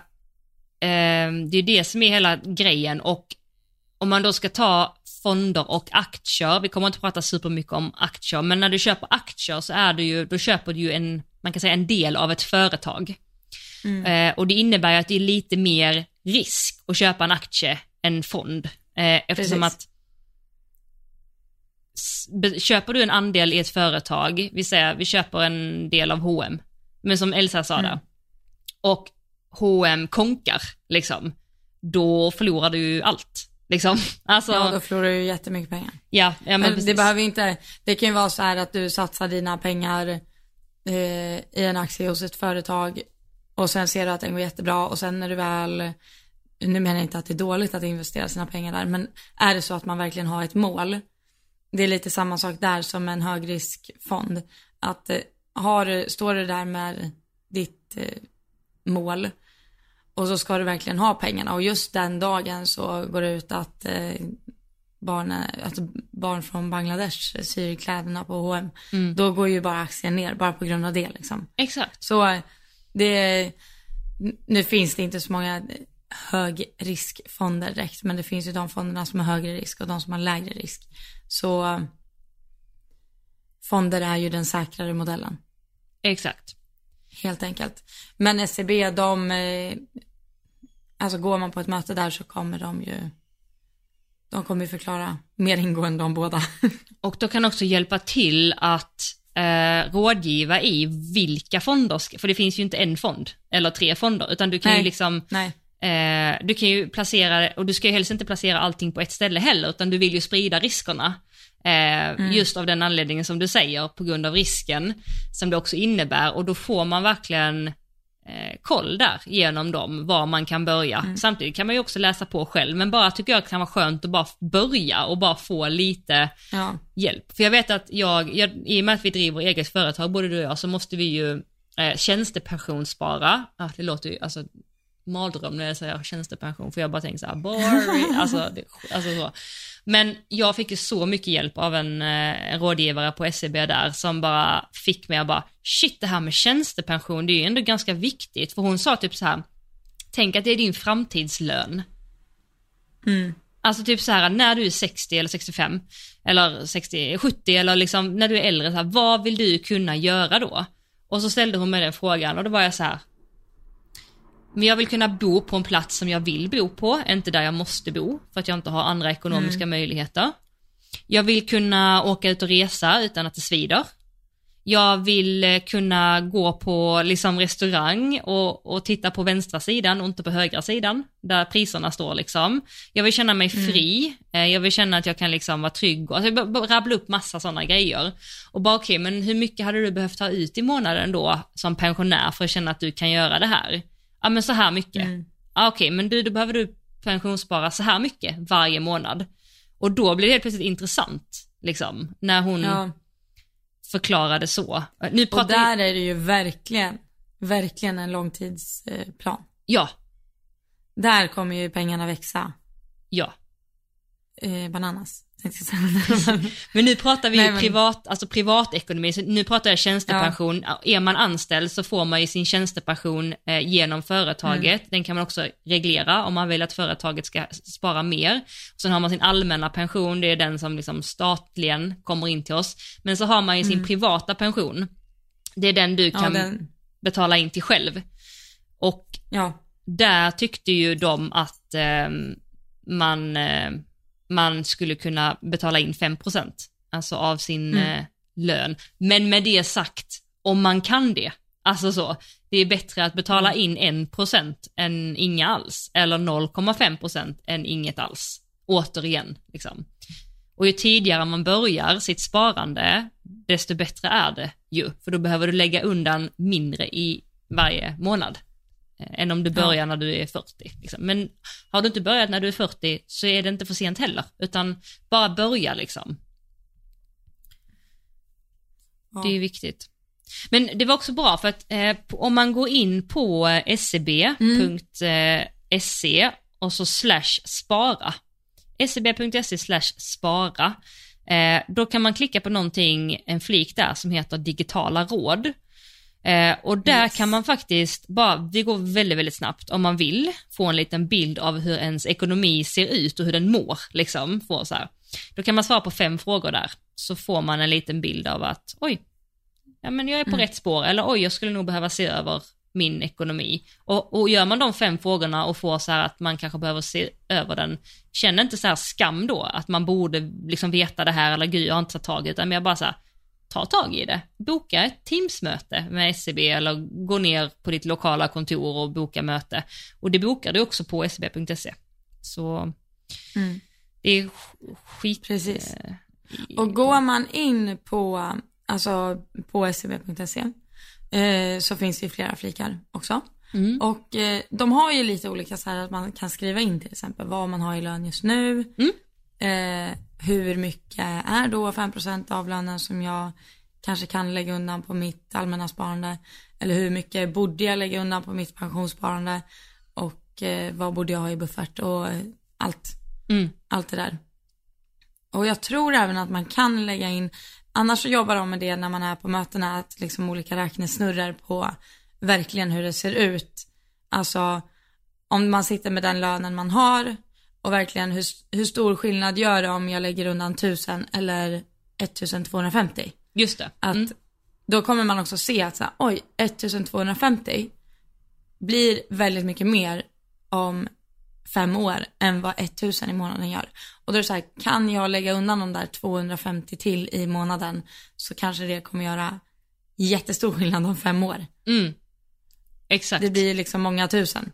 S2: eh, det är det som är hela grejen och om man då ska ta fonder och aktier, vi kommer inte prata supermycket om aktier, men när du köper aktier så är det ju, då köper du ju en, man kan säga en del av ett företag.
S1: Mm.
S2: Eh, och det innebär ju att det är lite mer risk att köpa en aktie än fond. Eh, eftersom
S1: Precis.
S2: att köper du en andel i ett företag, vi säger vi köper en del av H&M, men som Elsa sa
S1: Mm.
S2: där, och H&M konkar, liksom, då förlorar du allt. Liksom. Alltså,
S1: ja
S2: ja,
S1: då förlorar du jättemycket pengar.
S2: ja, men,
S1: Men
S2: precis.
S1: det behöver inte, det kan ju vara så här att du satsar dina pengar eh, i en aktie hos ett företag och sen ser du att den går jättebra och sen när du väl, nu menar jag inte att det är dåligt att investera sina pengar där, men är det så att man verkligen har ett mål, det är lite samma sak där som en högriskfond, att eh, har, står du där med ditt eh, mål och så ska du verkligen ha pengarna och just den dagen så går det ut att eh, barn, alltså barn från Bangladesh syr kläderna på H&M.
S2: Mm.
S1: Då går ju bara aktien ner bara på grund av det liksom.
S2: Exakt.
S1: Så det, nu finns det inte så många högriskfonder direkt, men det finns ju de fonderna som har högre risk och de som har lägre risk. Så fonder är ju den säkrare modellen,
S2: Exakt.
S1: helt enkelt. Men SEB, de, eh, alltså går man på ett möte där så kommer de ju, de kommer ju förklara mer ingående om båda.
S2: Och då kan också hjälpa till att eh, rådgiva i vilka fonder, för det finns ju inte en fond eller tre fonder, utan du kan
S1: Nej.
S2: ju liksom,
S1: Nej,
S2: eh, du kan ju placera, och du ska ju helst inte placera allting på ett ställe heller, utan du vill ju sprida riskerna. Eh, Just av den anledningen som du säger, på grund av risken som det också innebär, och då får man verkligen eh, koll där genom dem, var man kan börja. Samtidigt kan man ju också läsa på själv, men bara tycker jag kan vara skönt att bara börja och bara få lite
S1: Ja.
S2: hjälp. För jag vet att jag, jag i och med att vi driver eget företag, både du och jag, så måste vi ju eh, tjänstepensionsspara. Ah, det låter ju, alltså mardröm när jag säger tjänstepension, för jag bara tänker så här, boring, alltså, det, alltså så. Men jag fick ju så mycket hjälp av en, eh, en rådgivare på SEB där som bara fick mig att bara, shit det här med tjänstepension, det är ju ändå ganska viktigt, för hon sa typ så här, tänk att det är din framtidslön.
S1: Mm.
S2: Alltså typ så här när du är 60 eller 65 eller 60, 70 eller liksom när du är äldre, så här, vad vill du kunna göra då? Och så ställde hon mig den frågan och då var jag så här. Men jag vill kunna bo på en plats som jag vill bo på, inte där jag måste bo för att jag inte har andra ekonomiska möjligheter. Jag vill kunna åka ut och resa utan att det svider. Jag vill eh, kunna gå på liksom restaurang och, och titta på vänstra sidan och inte på högra sidan, där priserna står liksom. Jag vill känna mig fri, eh, jag vill känna att jag kan liksom vara trygg, och, alltså, jag rabbla upp massa sådana grejer. Och bara okej, men hur mycket hade du behövt ta ut i månaden då som pensionär för att känna att du kan göra det här? Ja men så här mycket.
S1: Mm.
S2: Ja, okej, men du, då behöver du pensionsspara så här mycket varje månad. Och då blir det helt plötsligt intressant, liksom, när hon
S1: ja.
S2: förklarade så. Nu
S1: Och
S2: pratar
S1: där är det ju verkligen, verkligen en långtidsplan.
S2: Ja,
S1: Där kommer ju pengarna växa.
S2: ja.
S1: Eh, bananas.
S2: Men nu pratar vi
S1: Nej,
S2: ju
S1: men-
S2: privat, alltså privatekonomi, så nu pratar jag tjänstepension. Är man anställd så får man ju sin tjänstepension eh, genom företaget. Den kan man också reglera om man vill att företaget ska spara mer. Sen har man sin allmänna pension, det är den som liksom statligen kommer in till oss. Men så har man ju sin privata pension. Det är den du
S1: ja,
S2: kan
S1: den,
S2: betala in till själv. Och
S1: ja,
S2: där tyckte ju de att eh, man, eh, man skulle kunna betala in 5% alltså av sin
S1: Mm.
S2: eh, lön. Men med det sagt, om man kan det, alltså så, det är bättre att betala in 1% än inga alls, eller 0,5% än inget alls. Återigen, liksom. Och ju tidigare man börjar sitt sparande, desto bättre är det ju, för då behöver du lägga undan mindre i varje månad än om du börjar när du är 40. Liksom. Men har du inte börjat när du är 40 så är det inte för sent heller, utan bara börja liksom.
S1: ja.
S2: Det är viktigt. Men det var också bra för att eh, om man går in på eh, scb.se och så slash spara, scb.se slash spara, eh, då kan man klicka på någonting, en flik där som heter digitala råd. Eh, och där
S1: Yes.
S2: kan man faktiskt bara, det går väldigt, väldigt snabbt om man vill få en liten bild av hur ens ekonomi ser ut och hur den mår, liksom. Få så här. Då kan man svara på fem frågor där, så får man en liten bild av att, oj, ja men jag är på rätt spår, eller oj, jag skulle nog behöva se över min ekonomi. Och, och gör man de fem frågorna och får så här att man kanske behöver se över den, känner inte så här skam då, att man borde liksom veta det här, eller gud, jag har inte tagit tag i det, utan jag bara så här, ta tag i det. Boka ett Teamsmöte med SCB eller gå ner på ditt lokala kontor och boka möte. Och det bokar du också på scb.se. Så
S1: Mm.
S2: det är sk- skit...
S1: Precis.
S2: eh,
S1: Och går man in på, alltså på scb.se eh, så finns det ju flera flikar också.
S2: Mm.
S1: Och eh, de har ju lite olika så här att man kan skriva in till exempel vad man har i lön just nu.
S2: Mm.
S1: Eh, hur mycket är då 5% av lönen som jag kanske kan lägga undan på mitt allmänna sparande. Eller hur mycket borde jag lägga undan på mitt pensionssparande. Och eh, vad borde jag ha i buffert och eh, allt
S2: Mm.
S1: allt det där. Och jag tror även att man kan lägga in, annars så jobbar de med det när man är på mötena, att liksom olika räknesnurror på verkligen hur det ser ut. Alltså om man sitter med den lönen man har och verkligen hur, hur stor skillnad gör det om jag lägger undan 1000 eller 1250.
S2: Just det.
S1: Att
S2: Mm.
S1: då kommer man också se att så här, oj, 1250 blir väldigt mycket mer om fem år än vad 1000 i månaden gör. Och då är det så här, kan jag lägga undan de där 250 till i månaden så kanske det kommer göra jättestor skillnad om fem år.
S2: Mm. Exakt.
S1: Det blir liksom många tusen.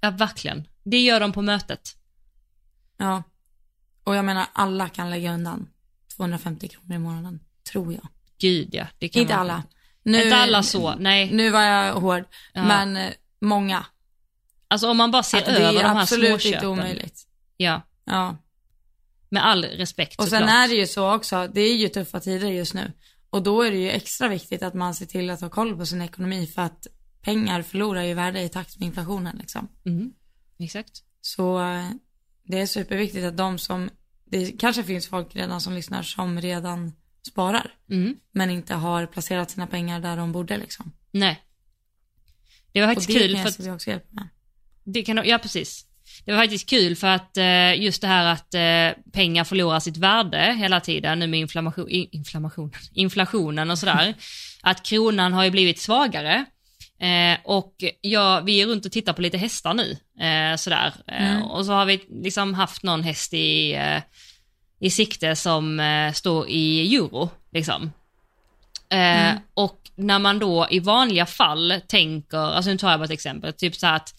S2: Ja, verkligen. Det gör de på mötet.
S1: Ja. Och jag menar alla kan lägga undan 250 kronor i månaden, tror jag.
S2: Gud ja. Det kan
S1: Inte alla. Nu,
S2: Inte alla så, nej.
S1: Nu var jag hård,
S2: Ja.
S1: men eh, många.
S2: Alltså om man bara ser
S1: det
S2: över
S1: är
S2: de här
S1: absolut inte
S2: småköpen.
S1: omöjligt.
S2: Ja,
S1: Ja.
S2: med all respekt
S1: Och sen är det ju så också, det är ju tuffa tider just nu. Och då är det ju extra viktigt att man ser till att ha koll på sin ekonomi för att pengar förlorar ju värde i takt med inflationen liksom.
S2: Mhm, Exakt.
S1: Så eh, det är superviktigt att de som, det kanske finns folk redan som lyssnar som redan sparar,
S2: Mm.
S1: men inte har placerat sina pengar där de borde liksom.
S2: Nej. Det var
S1: Och
S2: faktiskt
S1: det
S2: kul
S1: kan
S2: för att
S1: också hjälpa med.
S2: Det kan, ja, precis. Det var faktiskt kul för att eh, just det här att eh, pengar förlorar sitt värde hela tiden nu med inflammation, in- inflammation, inflationen och sådär. att kronan har ju blivit svagare. Eh, och ja, vi är runt och tittar på lite hästar nu. Eh, sådär. Eh,
S1: Mm.
S2: och så har vi liksom haft någon häst i, eh, i sikte som eh, står i euro. Liksom. Eh,
S1: Mm.
S2: Och när man då i vanliga fall tänker, alltså nu tar jag bara ett exempel, typ så här att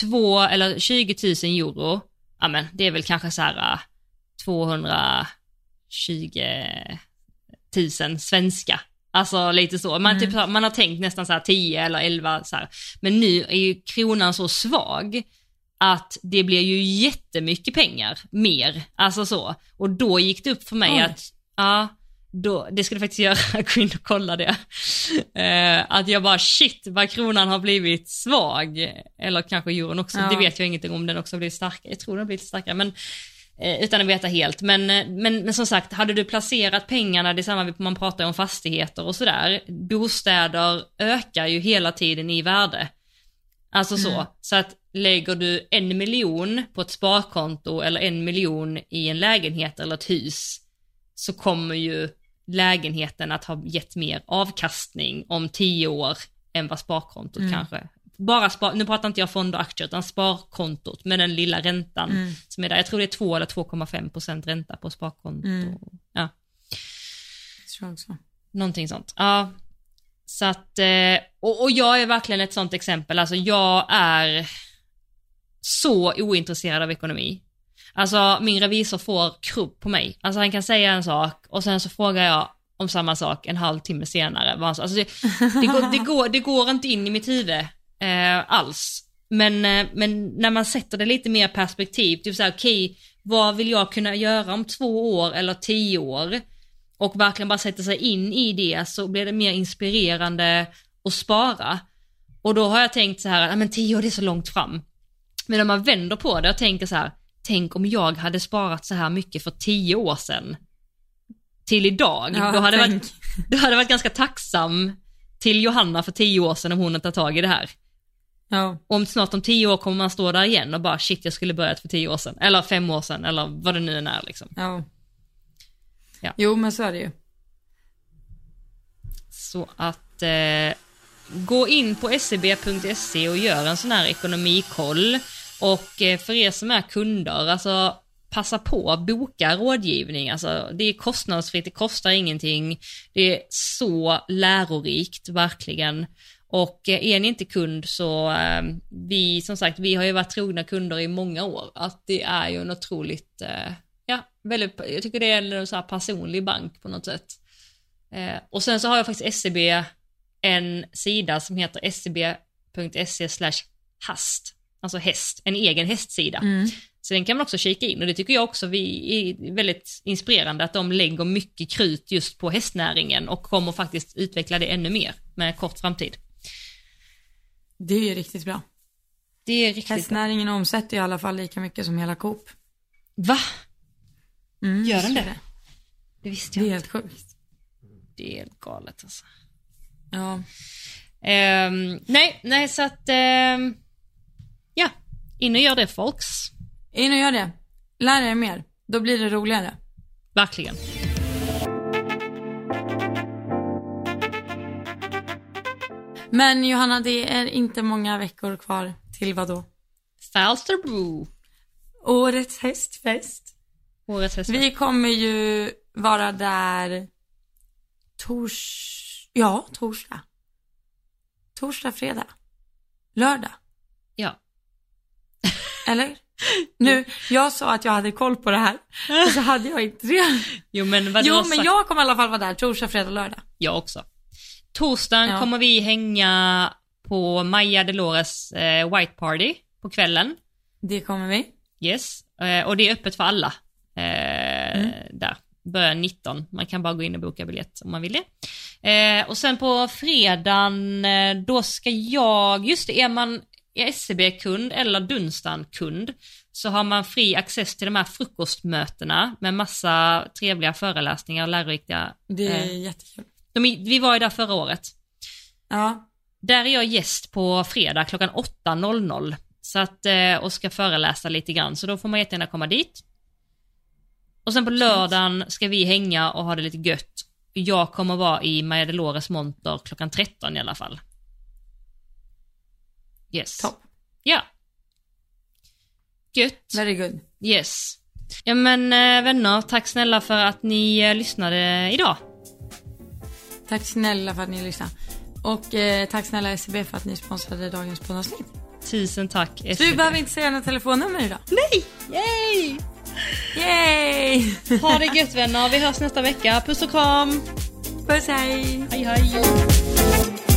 S2: två eller 20 000 euro, ja men det är väl kanske så här äh, 220 000 svenska. Alltså lite så. Man,
S1: Mm.
S2: typ, så här- man har tänkt nästan så här 10 eller 11 så här. Men nu är ju kronan så svag att det blir ju jättemycket pengar mer. Alltså så. Och då gick det upp för mig
S1: Oj.
S2: att, ja, då, det skulle faktiskt göra, gå in och kolla det. Eh, att jag bara shit vad kronan har blivit svag. Eller kanske euron också,
S1: Ja.
S2: det vet jag ingenting om den också har blivit starkare. Jag tror den har blivit starkare men utan att veta helt. Men, eh, men, men som sagt, hade du placerat pengarna, det är samma man pratar om fastigheter och sådär. Bostäder ökar ju hela tiden i värde. Alltså så.
S1: Mm.
S2: Så att lägger du en miljon på ett sparkonto eller en miljon i en lägenhet eller ett hus så kommer ju lägenheten att ha gett mer avkastning om tio år än vad sparkontot
S1: Mm.
S2: kanske. Bara spar, nu pratar inte jag fonder och aktier utan sparkontot med den lilla räntan
S1: Mm.
S2: som är där. Jag tror det är 2 eller 2,5 procent ränta på sparkonto.
S1: Mm.
S2: Ja,
S1: tror också.
S2: någonting sånt. Ja. Så att, eh, och, och jag är verkligen ett sånt exempel. Alltså jag är så ointresserad av ekonomi. Alltså min revisor får krubb på mig. Alltså han kan säga en sak och sen så frågar jag om samma sak en halvtimme senare. Alltså det, det, går, det, går, det går inte in i mitt huvud eh, alls. Men, eh, men när man sätter det lite mer perspektiv, typ såhär okej, vad vill jag kunna göra om två år eller tio år? Och verkligen bara sätter sig in i det så blir det mer inspirerande att spara. Och då har jag tänkt så här, "Ja, men tio år det är så långt fram. Men när man vänder på det och tänker så här, tänk om jag hade sparat så här mycket för tio år sedan till idag.
S1: Ja,
S2: då, hade
S1: tänk.
S2: varit, då hade jag varit ganska tacksam till Johanna för tio år sedan om hon hade tagit tag i det här.
S1: Ja.
S2: Om snart om tio år kommer man stå där igen och bara shit jag skulle börjat för tio år sedan. Eller fem år sedan eller vad det nu än är liksom.
S1: Ja.
S2: Ja.
S1: Jo men så är det ju.
S2: Så att eh, gå in på scb.se och gör en sån här ekonomikoll. Och eh, för er som är kunder, alltså passa på att boka rådgivning. Alltså det är kostnadsfritt, det kostar ingenting. Det är så lärorikt, verkligen. Och eh, är ni inte kund så, eh, vi som sagt, vi har ju varit trogna kunder i många år. Att det är ju en otroligt, eh, ja, väldigt, jag tycker det är en så här personlig bank på något sätt. Och sen så har jag faktiskt SCB en sida som heter scb.se slash hast. Alltså häst, en egen hästsida.
S1: Mm.
S2: Så den kan man också kika in och det tycker jag också vi är väldigt inspirerande att de lägger mycket krut just på hästnäringen och kommer faktiskt utveckla det ännu mer med kort framtid.
S1: Det är ju riktigt bra.
S2: Det är riktigt bra.
S1: Hästnäringen omsätter i alla fall lika mycket som hela Coop.
S2: Va?
S1: Mm,
S2: Gör den
S1: är
S2: det? Det visste
S1: Det är
S2: jag
S1: helt sjukt.
S2: Det är helt galet alltså.
S1: Ja.
S2: Ehm, nej, nej så att, ehm, ja, in och gör det folks.
S1: In och gör det. Lär er mer. Då blir det roligare.
S2: Verkligen.
S1: Men Johanna, det är inte många veckor kvar till vad då?
S2: Falsterbo.
S1: Årets hästfest.
S2: Årets häst.
S1: Vi kommer ju vara där tors... Ja, torsdag. Torsdag, fredag. Lördag.
S2: Ja.
S1: Eller? Nu, jag sa att jag hade koll på det här. Så hade jag inte det.
S2: Jo men vad
S1: Jo, men jag kommer i alla fall vara där torsdag, fredag, lördag.
S2: Jag också. Torsdagen
S1: Ja.
S2: kommer vi hänga på Maja Delores eh, White Party på kvällen.
S1: Det kommer vi.
S2: Yes, eh, och det är öppet för alla. Eh,
S1: Mm.
S2: Där, börjar 19. Man kan bara gå in och boka biljett om man vill det. Eh, och sen på fredagen, eh, då ska jag, just det, är man SCB-kund eller Dunstan-kund så har man fri access till de här frukostmötena med massa trevliga föreläsningar och lärorika.
S1: Det är
S2: Eh.
S1: jättekul.
S2: De, vi var ju där förra året.
S1: Ja,
S2: Där är jag gäst på fredag klockan 8.00. Så att, eh, och ska föreläsa lite grann, så då får man jättegärna komma dit. Och sen på lördagen ska vi hänga och ha det lite gött. Jag kommer vara i Maja Delores monter klockan 13 i alla fall. Yes.
S1: topp.
S2: Ja. Gött.
S1: Very good.
S2: Yes. Ja men eh, vänner, tack snälla för att ni eh, lyssnade idag.
S1: Tack snälla för att ni lyssnade. Och eh, tack snälla SCB för att ni sponsrade dagens poddavsnitt.
S2: Tusen tack.
S1: Så
S2: SCB.
S1: du behöver inte säga något telefonnummer idag.
S2: Nej! Yay!
S1: Yay!
S2: Ha det gött vänner, vi hörs nästa vecka. Puss och kram!
S1: Puss hej!
S2: Hej hej!